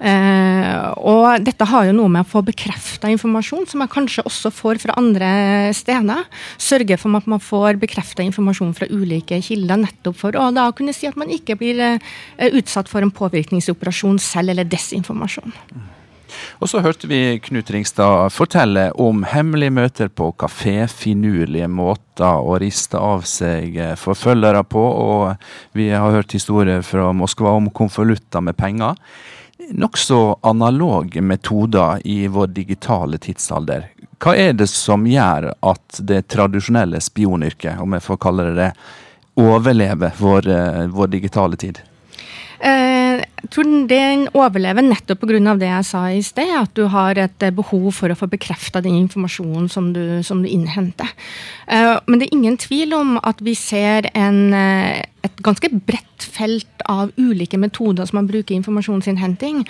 Uh, og dette har jo noe med å få bekrefta informasjon, som man kanskje også får fra andre steder. Sørge for at man får bekrefta informasjon fra ulike kilder, nettopp for å da kunne si at man ikke blir uh, utsatt for en påvirkningsoperasjon selv, eller desinformasjon. Og så hørte vi Knut Ringstad fortelle om hemmelige møter på kafé, finurlige måter å riste av seg eh, forfølgere på, og vi har hørt historier fra Moskva om konvolutter med penger nokså analoge metoder i vår digitale tidsalder. Hva er det som gjør at det tradisjonelle spionyrket, om jeg får kalle det det, overlever vår, eh, vår digitale tid? Eh, jeg tror den overlever nettopp pga. det jeg sa i sted, at du har et eh, behov for å få bekrefta den informasjonen som du, som du innhenter. Men det er ingen tvil om at vi ser en et ganske bredt felt av ulike metoder som man bruker i informasjonsinnhenting.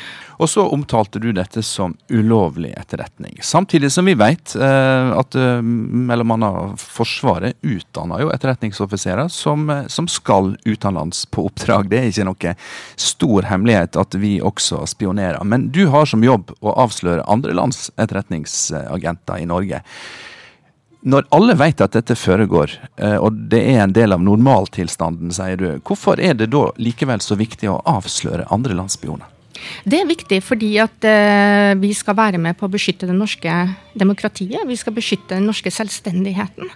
Og så omtalte du dette som ulovlig etterretning. Samtidig som vi vet eh, at eh, mellom annet Forsvaret utdanner jo etterretningsoffiserer som, eh, som skal utenlands på oppdrag. Det er ikke noe stor hemmelighet at vi også spionerer. Men du har som jobb å avsløre andre lands etterretningsagenter i Norge. Når alle vet at dette foregår, eh, og det er en del av normaltilstanden, sier du, hvorfor er det da likevel så viktig å avsløre andre landsspioner? Det er viktig fordi at uh, vi skal være med på å beskytte det norske demokratiet. Vi skal beskytte den norske selvstendigheten.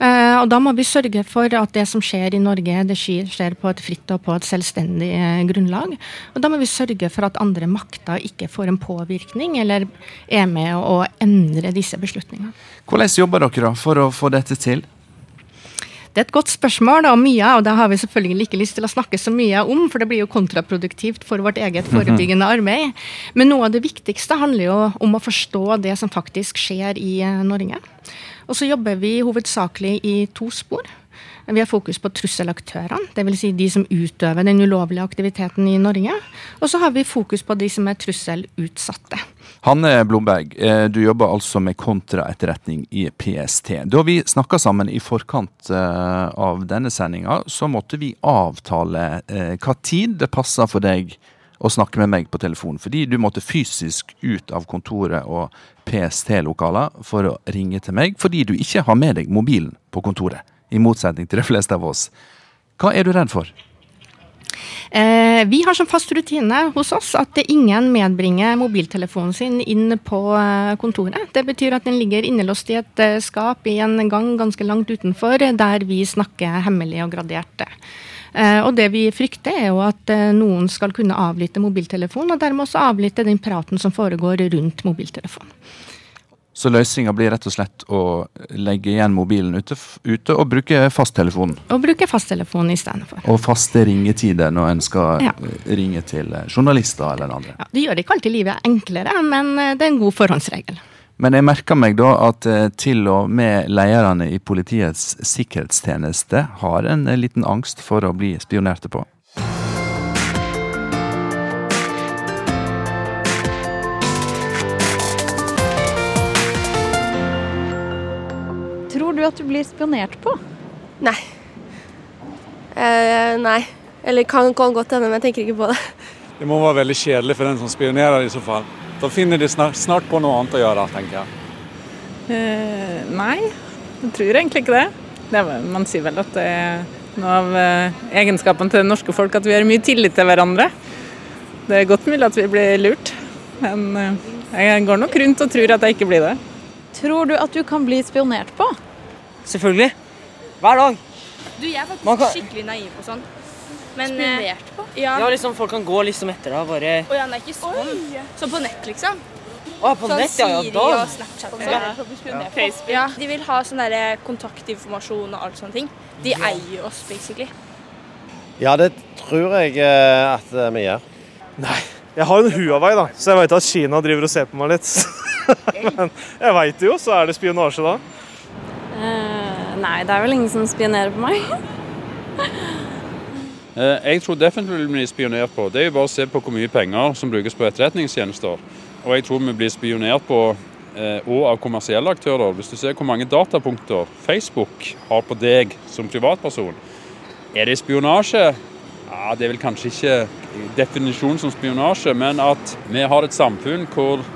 Uh, og da må vi sørge for at det som skjer i Norge, det skjer på et fritt og på et selvstendig uh, grunnlag. Og da må vi sørge for at andre makter ikke får en påvirkning eller er med å endre disse beslutningene. Hvordan jobber dere da for å få dette til? Det er et godt spørsmål, og mye og det har vi selvfølgelig ikke lyst til å snakke så mye om, for det blir jo kontraproduktivt for vårt eget mhm. forebyggende arbeid. Men noe av det viktigste handler jo om å forstå det som faktisk skjer i eh, Norge. Og så jobber vi hovedsakelig i to spor. Vi har fokus på trusselaktørene, dvs. Si de som utøver den ulovlige aktiviteten i Norge. Og så har vi fokus på de som er trusselutsatte. Hanne Blomberg, eh, du jobber altså med kontraetterretning i PST. Da vi snakka sammen i forkant eh, av denne sendinga, så måtte vi avtale eh, hva tid det passer for deg å snakke med meg på telefon. Fordi du måtte fysisk ut av kontoret og PST-lokaler for å ringe til meg, fordi du ikke har med deg mobilen på kontoret i motsetning til de fleste av oss. Hva er du redd for? Eh, vi har som fast rutine hos oss at ingen medbringer mobiltelefonen sin inn på eh, kontoret. Det betyr at den ligger innelåst i et eh, skap i en gang ganske langt utenfor, der vi snakker hemmelig og gradert. Og det vi frykter, er jo at noen skal kunne avlytte mobiltelefonen, og dermed også avlytte den praten som foregår rundt mobiltelefonen. Så løsninga blir rett og slett å legge igjen mobilen ute, ute og bruke fasttelefonen. Og bruke fasttelefonen istedenfor. Og faste ringetider når en skal Ja. ringe til journalister eller andre. Ja, det gjør ikke alltid livet enklere, men eh, det er en god forhåndsregel. Men jeg merker meg da at eh, til og med lederne i Politiets sikkerhetstjeneste har en eh, liten angst for å bli spionerte på. Du at du blir spionert på? Nei. Eh, nei. Eller kan, kan godt hende, men jeg tenker ikke på det. Det må være veldig kjedelig for den som spionerer i så fall. Da finner de snart, snart på noe annet å gjøre, tenker jeg. Eh, nei, jeg tror egentlig ikke det. det er, man sier vel at det er noe av eh, egenskapene til det norske folk at vi har mye tillit til hverandre. Det er godt mulig at vi blir lurt, men eh, jeg går nok rundt og tror at jeg ikke blir det. Tror du at du kan bli spionert på? Selvfølgelig. Hver dag. Du, jeg er faktisk kan- skikkelig naiv og sånn. Men, Spionert på? Ja. Ja, liksom Folk kan gå liksom etter deg. Bare Å ja, nei, ikke sånn. Sånn på nett, liksom. Å, på sånn nett, ja, ja, Siri da. og Snapchat. og Ja. sånn. Facebook. Ja, de vil ha sånn derre kontaktinformasjon og alt sånne ting. De eier oss, basically. Ja, det tror jeg eh, at eh, vi gjør. Nei. Jeg har en Huawei, da, så jeg vet at Kina driver og ser på meg litt. Men jeg veit det jo, så er det spionasje da. Nei, det er vel ingen som spionerer på meg. Eh, Jeg tror definitivt vi blir spionert på. Det er jo bare å se på hvor mye penger som brukes på etterretningstjenester. Og jeg tror vi blir spionert på eh, og av kommersielle aktører. Hvis du ser hvor mange datapunkter Facebook har på deg som privatperson. Er det spionasje? Ja, Det er vel kanskje ikke definisjonen som spionasje, men at vi har et samfunn hvor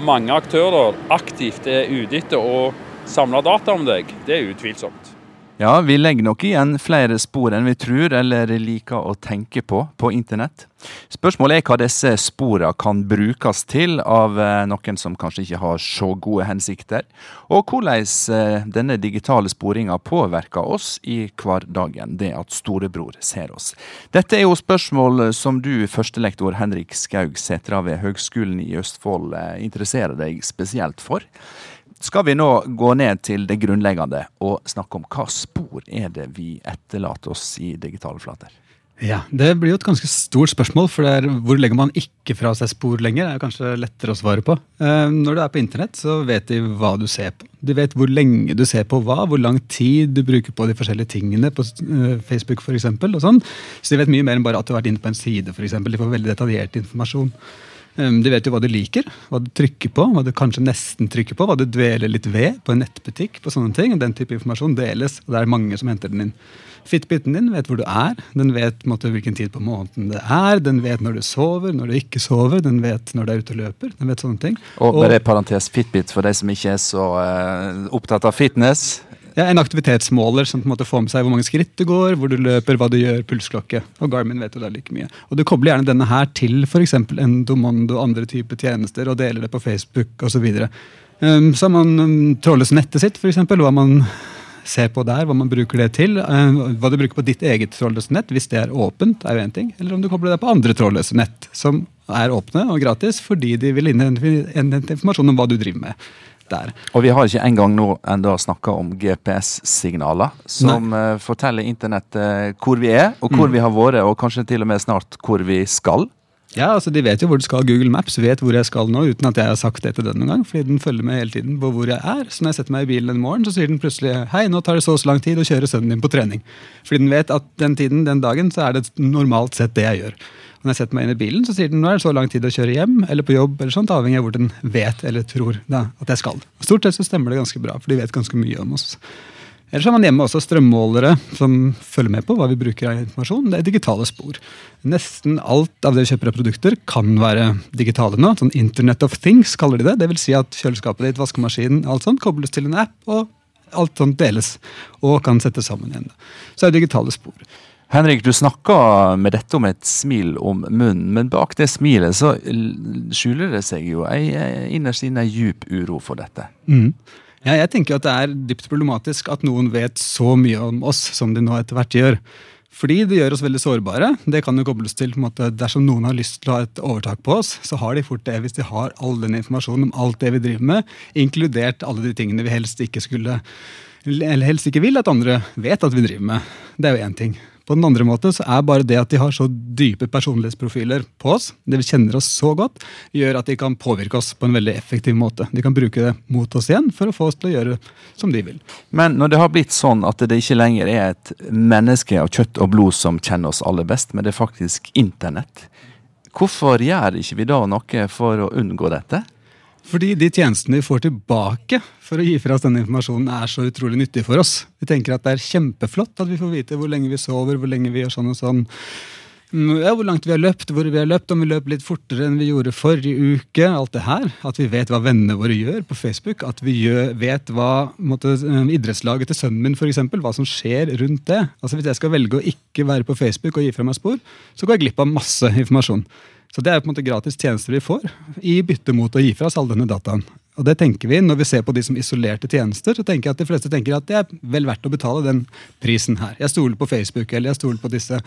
mange aktører aktivt er ute etter å samle data om deg, det er utvilsomt. Ja, vi legger nok igjen flere spor enn vi tror eller liker å tenke på på internett. Spørsmålet er hva disse sporene kan brukes til av eh, noen som kanskje ikke har så gode hensikter, og hvordan eh, denne digitale sporinga påvirker oss i hverdagen, det at storebror ser oss. Dette er jo spørsmål som du, førstelektor Henrik Skaug Sætra ved Høgskolen i Østfold, eh, interesserer deg spesielt for. Skal vi nå gå ned til det grunnleggende og snakke om hva spor er det vi etterlater oss i digitale flater? Ja, Det blir jo et ganske stort spørsmål, for det er, hvor legger man ikke fra seg spor lenger? er kanskje lettere å svare på. Eh, når du er på internett, så vet de hva du ser på. De vet hvor lenge du ser på hva, hvor lang tid du bruker på de forskjellige tingene på eh, Facebook eksempel, sånn. Så de vet mye mer enn bare at du har vært inne på en side. For eksempel. de får veldig detaljert informasjon. Um, De vet jo hva du liker, hva du trykker på, hva du kanskje nesten trykker på, hva du dveler litt ved på en nettbutikk. på sånne ting, og Den type informasjon deles, og det er mange som henter den inn. Fitbiten din vet hvor du er, den vet måtte, hvilken tid på måneden det er, den vet når du sover, når du ikke sover, den vet når du er ute og løper. den vet sånne ting. Og bare parentes Fitbit for de som ikke er så uh, opptatt av fitness. Ja, En aktivitetsmåler som på en måte får med seg hvor mange skritt du går, hvor du løper, hva du gjør, pulsklokke. Og Garmin vet jo da like mye. Og Du kobler gjerne denne her til f.eks. Endomondo og andre typer tjenester, og deler det på Facebook osv. Um, så har man um, trådløst nettet sitt, f.eks. Hva man ser på der, hva man bruker det til. Uh, hva du bruker på ditt eget trådløse nett, hvis det er åpent, er jo én ting. Eller om du kobler deg på andre trådløse nett, som er åpne og gratis, fordi de vil innhente informasjon om hva du driver med. Der. Og vi har ikke engang nå enda snakka om GPS-signaler, som uh, forteller internettet hvor vi er, og hvor Mm. vi har vært, og kanskje til og med snart hvor vi skal. Ja, altså De vet jo hvor du skal. Google Maps vet hvor jeg skal nå, uten at jeg har sagt det til den noen gang. fordi den følger med hele tiden på hvor jeg er. Så når jeg setter meg i bilen en morgen, så sier den plutselig hei, nå tar det så og så lang tid å kjøre sønnen din på trening. Fordi den vet at den tiden, den dagen, så er det normalt sett det jeg gjør. Når jeg setter meg inn i bilen, så sier den nå er det så lang tid å kjøre hjem eller på jobb, eller sånt, avhengig av hvor den vet eller tror da, at jeg skal. Stort sett så stemmer det ganske bra, for de vet ganske mye om oss. Ellers har man hjemme også strømmålere som følger med på hva vi bruker av informasjon. Det er digitale spor. Nesten alt av det vi kjøper av produkter, kan være digitale nå. Sånn Internet of Things kaller de det. Det vil si at kjøleskapet ditt, vaskemaskinen, alt sånt kobles til en app, og alt sånt deles. Og kan settes sammen igjen. Så er det digitale spor. Henrik, du snakka med dette om et smil om munnen, men bak det smilet så skjuler det seg jo ei, innerst inne djup uro for dette. Mm. Ja, jeg tenker at det er dypt problematisk at noen vet så mye om oss som de nå etter hvert gjør. Fordi det gjør oss veldig sårbare. Det kan jo kobles til på en måte, Dersom noen har lyst til å ha et overtak på oss, så har de fort det hvis de har all den informasjonen om alt det vi driver med, inkludert alle de tingene vi helst ikke skulle eller helst ikke vil at andre vet at vi driver med. Det er jo én ting. På den andre måten så er bare det at de har så dype personlighetsprofiler på oss, vi kjenner oss så godt, gjør at de kan påvirke oss på en veldig effektiv måte. De kan bruke det mot oss igjen for å få oss til å gjøre som de vil. Men når det har blitt sånn at det ikke lenger er et menneske av kjøtt og blod som kjenner oss aller best, men det er faktisk internett, hvorfor gjør ikke vi da noe for å unngå dette? Fordi de tjenestene vi får tilbake for å gi fra oss denne informasjonen, er så utrolig nyttige for oss. Vi tenker at det er kjempeflott at vi får vite hvor lenge vi sover, hvor lenge vi gjør sånn og sånn. Mm, Ja, hvor langt vi har løpt, hvor vi har løpt, om vi løp litt fortere enn vi gjorde forrige uke. Alt det her. At vi vet hva vennene våre gjør på Facebook. At vi gjør, vet hva måtte, eh, idrettslaget til sønnen min, for eksempel, hva som skjer rundt det. Altså Hvis jeg skal velge å ikke være på Facebook og gi fra meg spor, så går jeg glipp av masse informasjon. Så det er på en måte gratis tjenester vi får, i bytte mot å gi fra oss all denne dataen. Og det tenker vi Når vi ser på de som isolerte tjenester, så tenker jeg at de fleste tenker at det er vel verdt å betale den prisen her. Jeg stoler på Facebook, eller jeg stoler på disse.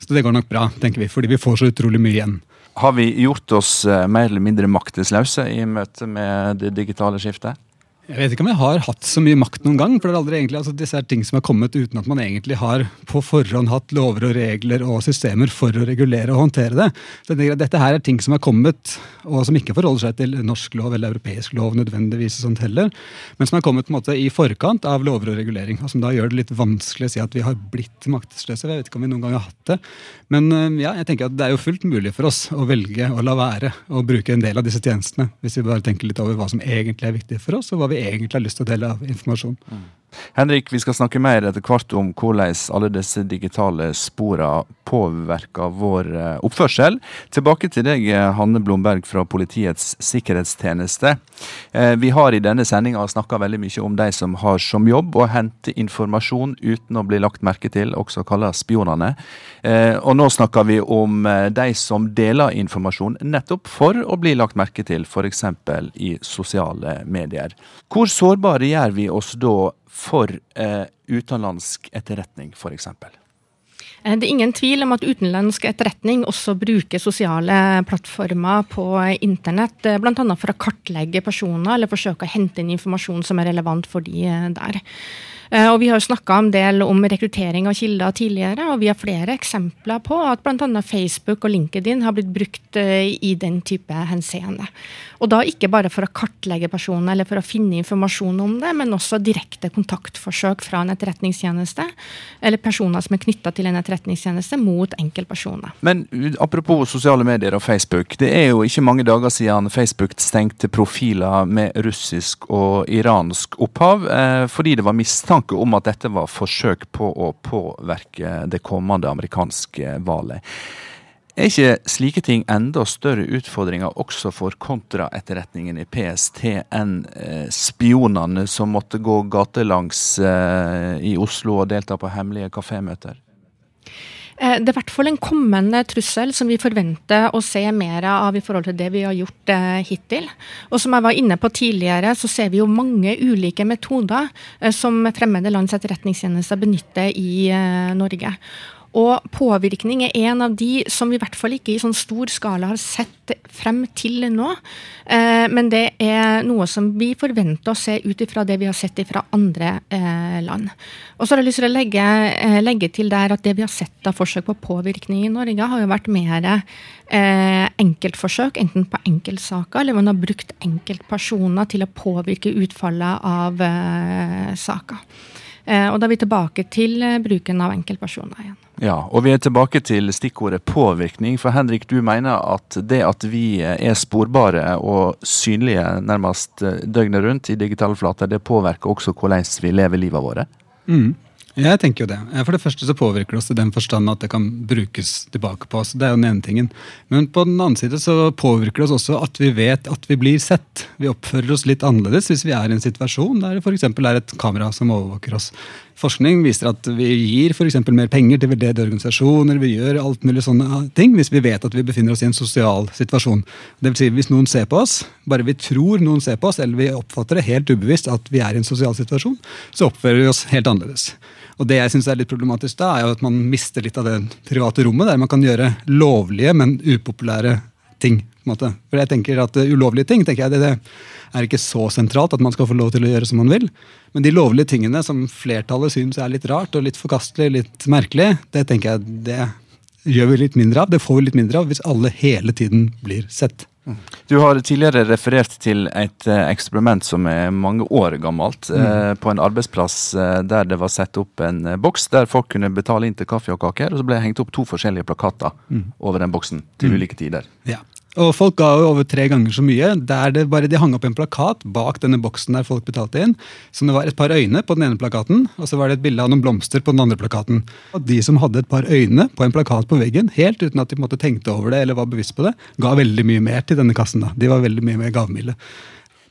Så det går nok bra, tenker vi, fordi vi får så utrolig mye igjen. Har vi gjort oss eh, mer eller mindre maktesløse i møte med det digitale skiftet? Jeg vet ikke om jeg har hatt så mye makt noen gang. for det er aldri egentlig, altså Disse er ting som har kommet uten at man egentlig har på forhånd hatt lover og regler og systemer for å regulere og håndtere det. Så jeg tenker at Dette her er ting som har kommet, og som ikke forholder seg til norsk lov eller europeisk lov nødvendigvis, og sånt heller, men som har kommet på en måte i forkant av lover og regulering. og Som da gjør det litt vanskelig å si at vi har blitt maktesløse. Jeg vet ikke om vi noen gang har hatt det. Men ja, jeg tenker at det er jo fullt mulig for oss å velge å la være å bruke en del av disse tjenestene, hvis vi bare tenker litt over hva som egentlig er viktig for oss, og hva vi egentlig har lyst til å dele av informasjon. Henrik, vi skal snakke mer etter hvert om hvordan alle disse digitale sporene påvirker vår eh, oppførsel. Tilbake til deg, eh, Hanne Blomberg fra Politiets sikkerhetstjeneste. Eh, Vi har i denne sendinga snakka veldig mye om de som har som jobb å hente informasjon uten å bli lagt merke til, også kalt spionene. Og nå snakker vi om de som deler informasjon nettopp for å bli lagt merke til, f.eks. i sosiale medier. Hvor sårbare gjør vi oss da for eh, utenlandsk etterretning, f.eks.? Eh, Det er ingen tvil om at utenlandsk etterretning også bruker sosiale plattformer på internett, eh, bl.a. for å kartlegge personer eller forsøke å hente inn informasjon som er relevant for de eh, der. Eh, Og Vi har jo snakka en del om rekruttering av kilder tidligere, og vi har flere eksempler på at bl.a. Facebook og LinkedIn har blitt brukt eh, i den type henseende. Og da ikke bare for å kartlegge personer eller for å finne informasjon om det, men også direkte kontaktforsøk fra en etterretningstjeneste, eller personer som er knytta til en etterretningstjeneste, mot enkeltpersoner. Men apropos sosiale medier og Facebook. Det er jo ikke mange dager siden Facebook stengte profiler med russisk og iransk opphav, eh, fordi det var mistanke om at dette var forsøk på å påvirke det kommende amerikanske valget. Er ikke slike ting enda større utfordringer også for kontraetterretningen i PST enn eh, spionene som måtte gå gatelangs eh, i Oslo og delta på hemmelige kafémøter? Eh, Det er i hvert fall en kommende trussel som vi forventer å se mer av i forhold til det vi har gjort eh, hittil. Og som jeg var inne på tidligere, så ser vi jo mange ulike metoder eh, som fremmede lands etterretningstjenester benytter i Norge. Og påvirkning er en av de som vi i hvert fall ikke i sånn stor skala har sett frem til nå. Eh, men det er noe som vi forventer å se ut ifra det vi har sett fra andre eh, land. Og så har jeg lyst til å legge, eh, legge til der at det vi har sett av forsøk på påvirkning i Norge, har jo vært mer enkeltforsøk, enten på enkeltsaker, eller man har brukt enkeltpersoner til å påvirke utfallet av saker. Og da er vi tilbake til bruken av enkeltpersoner igjen. Ja, og vi er tilbake til stikkordet påvirkning. For Henrik, du mener at det at vi er sporbare og synlige nærmest eh, døgnet rundt i digitale flater, det påvirker også hvordan vi lever livet våre? Mm. Jeg tenker jo det. For det første så påvirker det oss i den forstand at det kan brukes tilbake på oss. Det er jo den ene tingen. Men på den annen side så påvirker det oss også at vi vet at vi blir sett. Vi oppfører oss litt annerledes hvis vi er i en situasjon der det f.eks. er et kamera som overvåker oss. Forskning viser at vi gir eksempel mer penger til veldedige organisasjoner. Vi gjør alt mulig sånne ting hvis vi vet at vi befinner oss i en sosial situasjon. Det vil si, Hvis noen ser på oss, bare vi tror noen ser på oss, eller vi oppfatter det helt ubevisst at vi er i en sosial situasjon, så oppfører vi oss helt annerledes. Og det jeg syns er litt problematisk da, er jo at man mister litt av det private rommet, der man kan gjøre lovlige, men upopulære ting. på en måte. For jeg tenker at uh, Ulovlige ting tenker jeg, det, det er ikke så sentralt at man skal få lov til å gjøre som man vil. Men de lovlige tingene som flertallet syns er litt rart og litt forkastelig, litt merkelig, det tenker jeg det gjør vi litt mindre av. Det får vi litt mindre av hvis alle hele tiden blir sett. Du har tidligere referert til et eh, eksperiment som er mange år gammelt. Mm. Eh, på en arbeidsplass eh, der det var satt opp en boks der folk kunne betale inn til kaffe og kaker. Og så ble det hengt opp to forskjellige plakater Mm. over den boksen til Mm. ulike tider. Ja. Og folk ga jo over tre ganger så mye. Der det bare de hang opp en plakat bak denne boksen der folk betalte inn. Som det var et par øyne på den ene plakaten, og så var det et bilde av noen blomster på den andre plakaten. Og de som hadde et par øyne på en plakat på veggen, helt uten at de måte tenkte over det eller var bevisst på det, ga veldig mye mer til denne kassen. da. De var veldig mye mer gavmilde.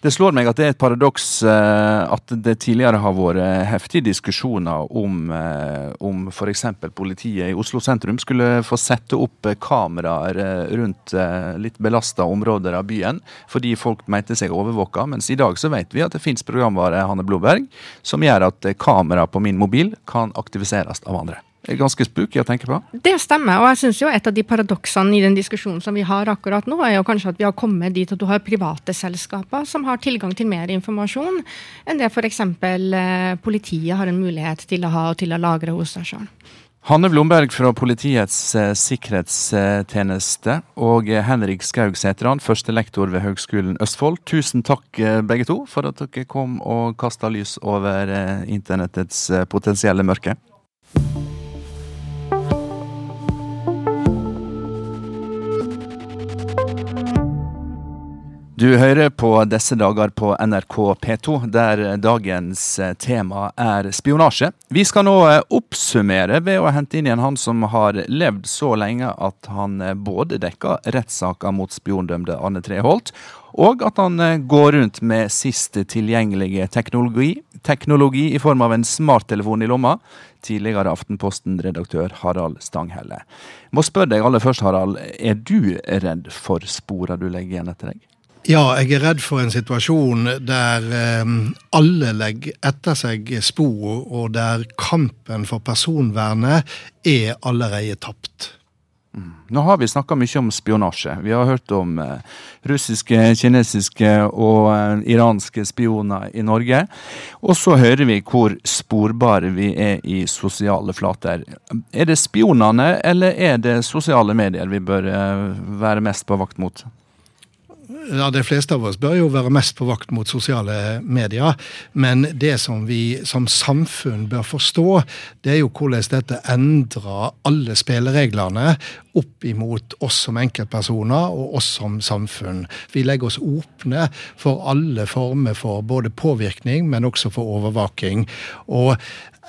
Det slår meg at det er et paradoks eh, at det tidligere har vært heftige diskusjoner om, eh, om f.eks. politiet i Oslo sentrum skulle få sette opp eh, kameraer eh, rundt eh, litt belasta områder av byen, fordi folk mente seg overvåka. Mens i dag så vet vi at det fins programvare Hanne Blåberg, som gjør at eh, kamera på min mobil kan aktiviseres av andre. Er ganske spooky å tenke på. Det stemmer, og jeg synes jo et av de paradoksene i den diskusjonen som vi har akkurat nå, er jo kanskje at vi har kommet dit at du har private selskaper som har tilgang til mer informasjon enn det f.eks. Eh, politiet har en mulighet til å ha og til å lagre hos seg sjøl. Hanne Blomberg fra Politiets eh, sikkerhetstjeneste og eh, Henrik Skaug Sætran, førstelektor ved Høgskolen Østfold. Tusen takk begge to for at dere kom og kasta lys over internettets potensielle mørke. Du hører på disse dager på NRK P2, der dagens eh, tema er spionasje. Vi skal nå eh, oppsummere ved å hente inn igjen han som har levd så lenge at han eh, både dekka rettssaker mot spiondømte Arne Treholt, og at han går rundt med sist tilgjengelige teknologi, teknologi i form av en smarttelefon i lomma. Tidligere Aftenposten-redaktør Harald Stanghelle. Må spørre deg aller først, Harald. Er du redd for spora du legger igjen etter deg? Ja, jeg er redd for en situasjon der eh, alle legger etter seg spor, og der kampen for personvernet er allerede tapt. Nå har vi snakka mye om spionasje. Vi har hørt om eh, russiske, kinesiske og eh, iranske spioner i Norge. Og så hører vi hvor sporbare vi er i sosiale flater. Er det spionene, eller er det sosiale medier vi bør være mest på vakt mot? Ja, De fleste av oss bør jo være mest på vakt mot sosiale medier. Men det som vi som samfunn bør forstå, det er jo hvordan dette endrer alle spillereglene opp imot oss som enkeltpersoner og oss som samfunn. Vi legger oss åpne for alle former for både påvirkning, men også for overvaking. Og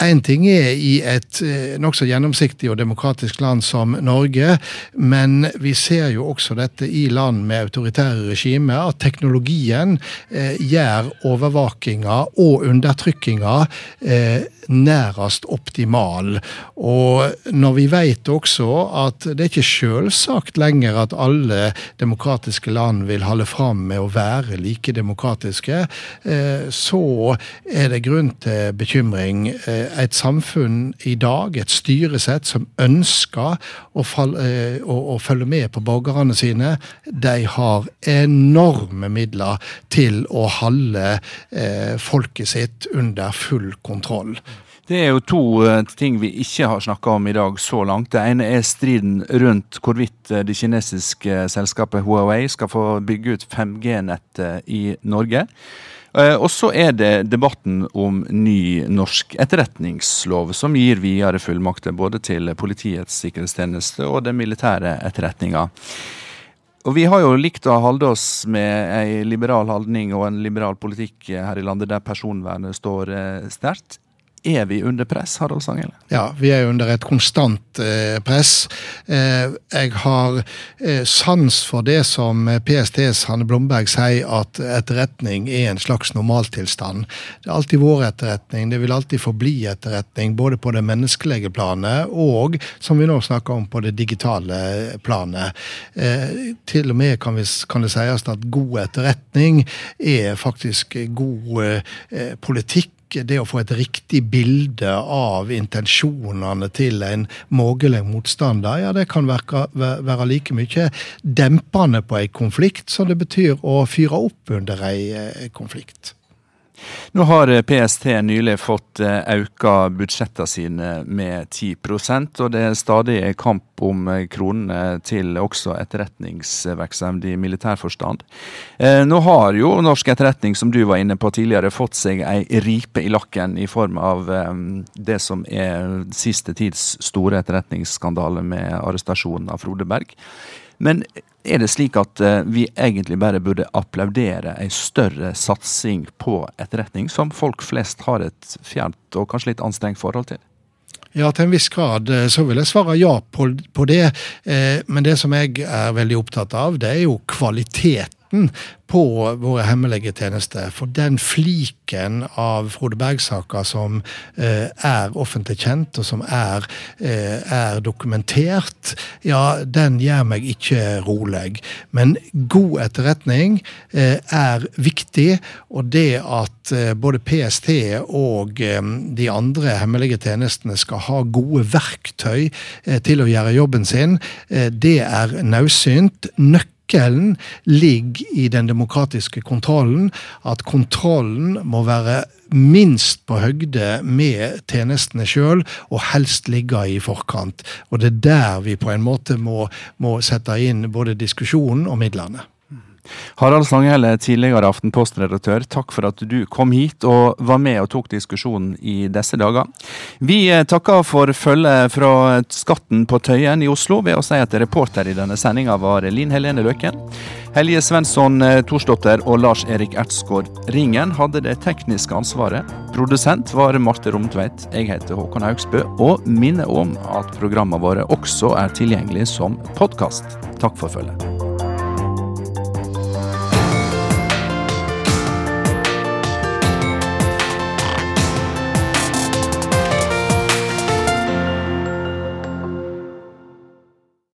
Én ting er i et eh, nokså gjennomsiktig og demokratisk land som Norge, men vi ser jo også dette i land med autoritære regimer, at teknologien eh, gjør overvakinga og undertrykkinga eh, nærest optimal. Og når vi vet også at det er ikke selvsagt lenger at alle demokratiske land vil holde fram med å være like demokratiske, eh, så er det grunn til bekymring. Eh, Et samfunn i dag, et styresett som ønsker å, fall, eh, å, å følge med på borgerne sine, de har enorme midler til å holde eh, folket sitt under full kontroll. Det er jo to eh, ting vi ikke har snakka om i dag så langt. Det ene er striden rundt hvorvidt eh, det kinesiske selskapet Huawei skal få bygge ut 5G-nettet i Norge. Eh, Og så er det debatten om ny norsk etterretningslov, som gir videre fullmakter både til Politiets sikkerhetstjeneste og den militære etterretninga. Og vi har jo likt å holde oss med ei liberal holdning og en liberal politikk her i landet der personvernet står eh, sterkt. Er vi under press, Harald Sangel? Ja, vi er under et konstant eh, press. Eh, jeg har eh, sans for det som PSTs Hanne Blomberg sier, at etterretning er en slags normaltilstand. Det er alltid vår etterretning, det vil alltid forbli etterretning, både på det menneskelige planet og, som vi nå snakker om, på det digitale planet. Eh, til og med kan, vi, kan det sies at god etterretning er faktisk god eh, det å få et riktig bilde av intensjonene til en mulig motstander, ja, det kan være, være like mye dempende på en konflikt som det betyr å fyre opp under en konflikt. Nå har eh, PST nylig fått eh, auka budsjettene sine med 10% og det er stadig kamp om eh, kronene til også etterretningsvirksomhet i militær forstand. Nå har jo norsk etterretning, som du var inne på tidligere, fått seg ei ripe i lakken i form av det som er siste tids store etterretningsskandale med arrestasjonen av Frode Berg. Men er det slik at eh, vi egentlig bare burde applaudere ei større satsing på etterretning, som folk flest har et fjernt og kanskje litt anstrengt forhold til? Ja, til en viss grad eh, så vil jeg svare ja på, på det. Eh, men det som jeg er veldig opptatt av, det er jo kvaliteten på våre hemmelige tjenester. For den fliken av Frode Berg-saka som eh, er offentlig kjent, og som er, eh, er, dokumentert, ja, den gjør meg ikke rolig. Men god etterretning eh, er viktig, og det at eh, både PST og eh, de andre hemmelige tjenestene skal ha gode verktøy eh, til å gjøre jobben sin, det er naudsynt. Nøkkelen nøkkelen ligger i den demokratiske kontrollen. At kontrollen må være minst på høgde med tjenestene sjøl, og helst ligge i forkant. Og det er der vi på en måte må, må sette inn både diskusjonen og midlene. Harald Stanghelle, tidligere Aftenposten-redaktør, takk for at du kom hit og var med og tok diskusjonen i disse dager. Vi eh, takker for følget fra Skatten på Tøyen i Oslo ved å si at reporter i denne sendinga var Linn Helene Løken. Helje Svensson eh, Thorsdotter og Lars Erik Ertsgaard Ringen hadde det tekniske ansvaret. Produsent var Marte Romtveit. Jeg heter Håkon Haugsbø, og minner om at programmene våre også er tilgjengelig som podkast. Takk for følget.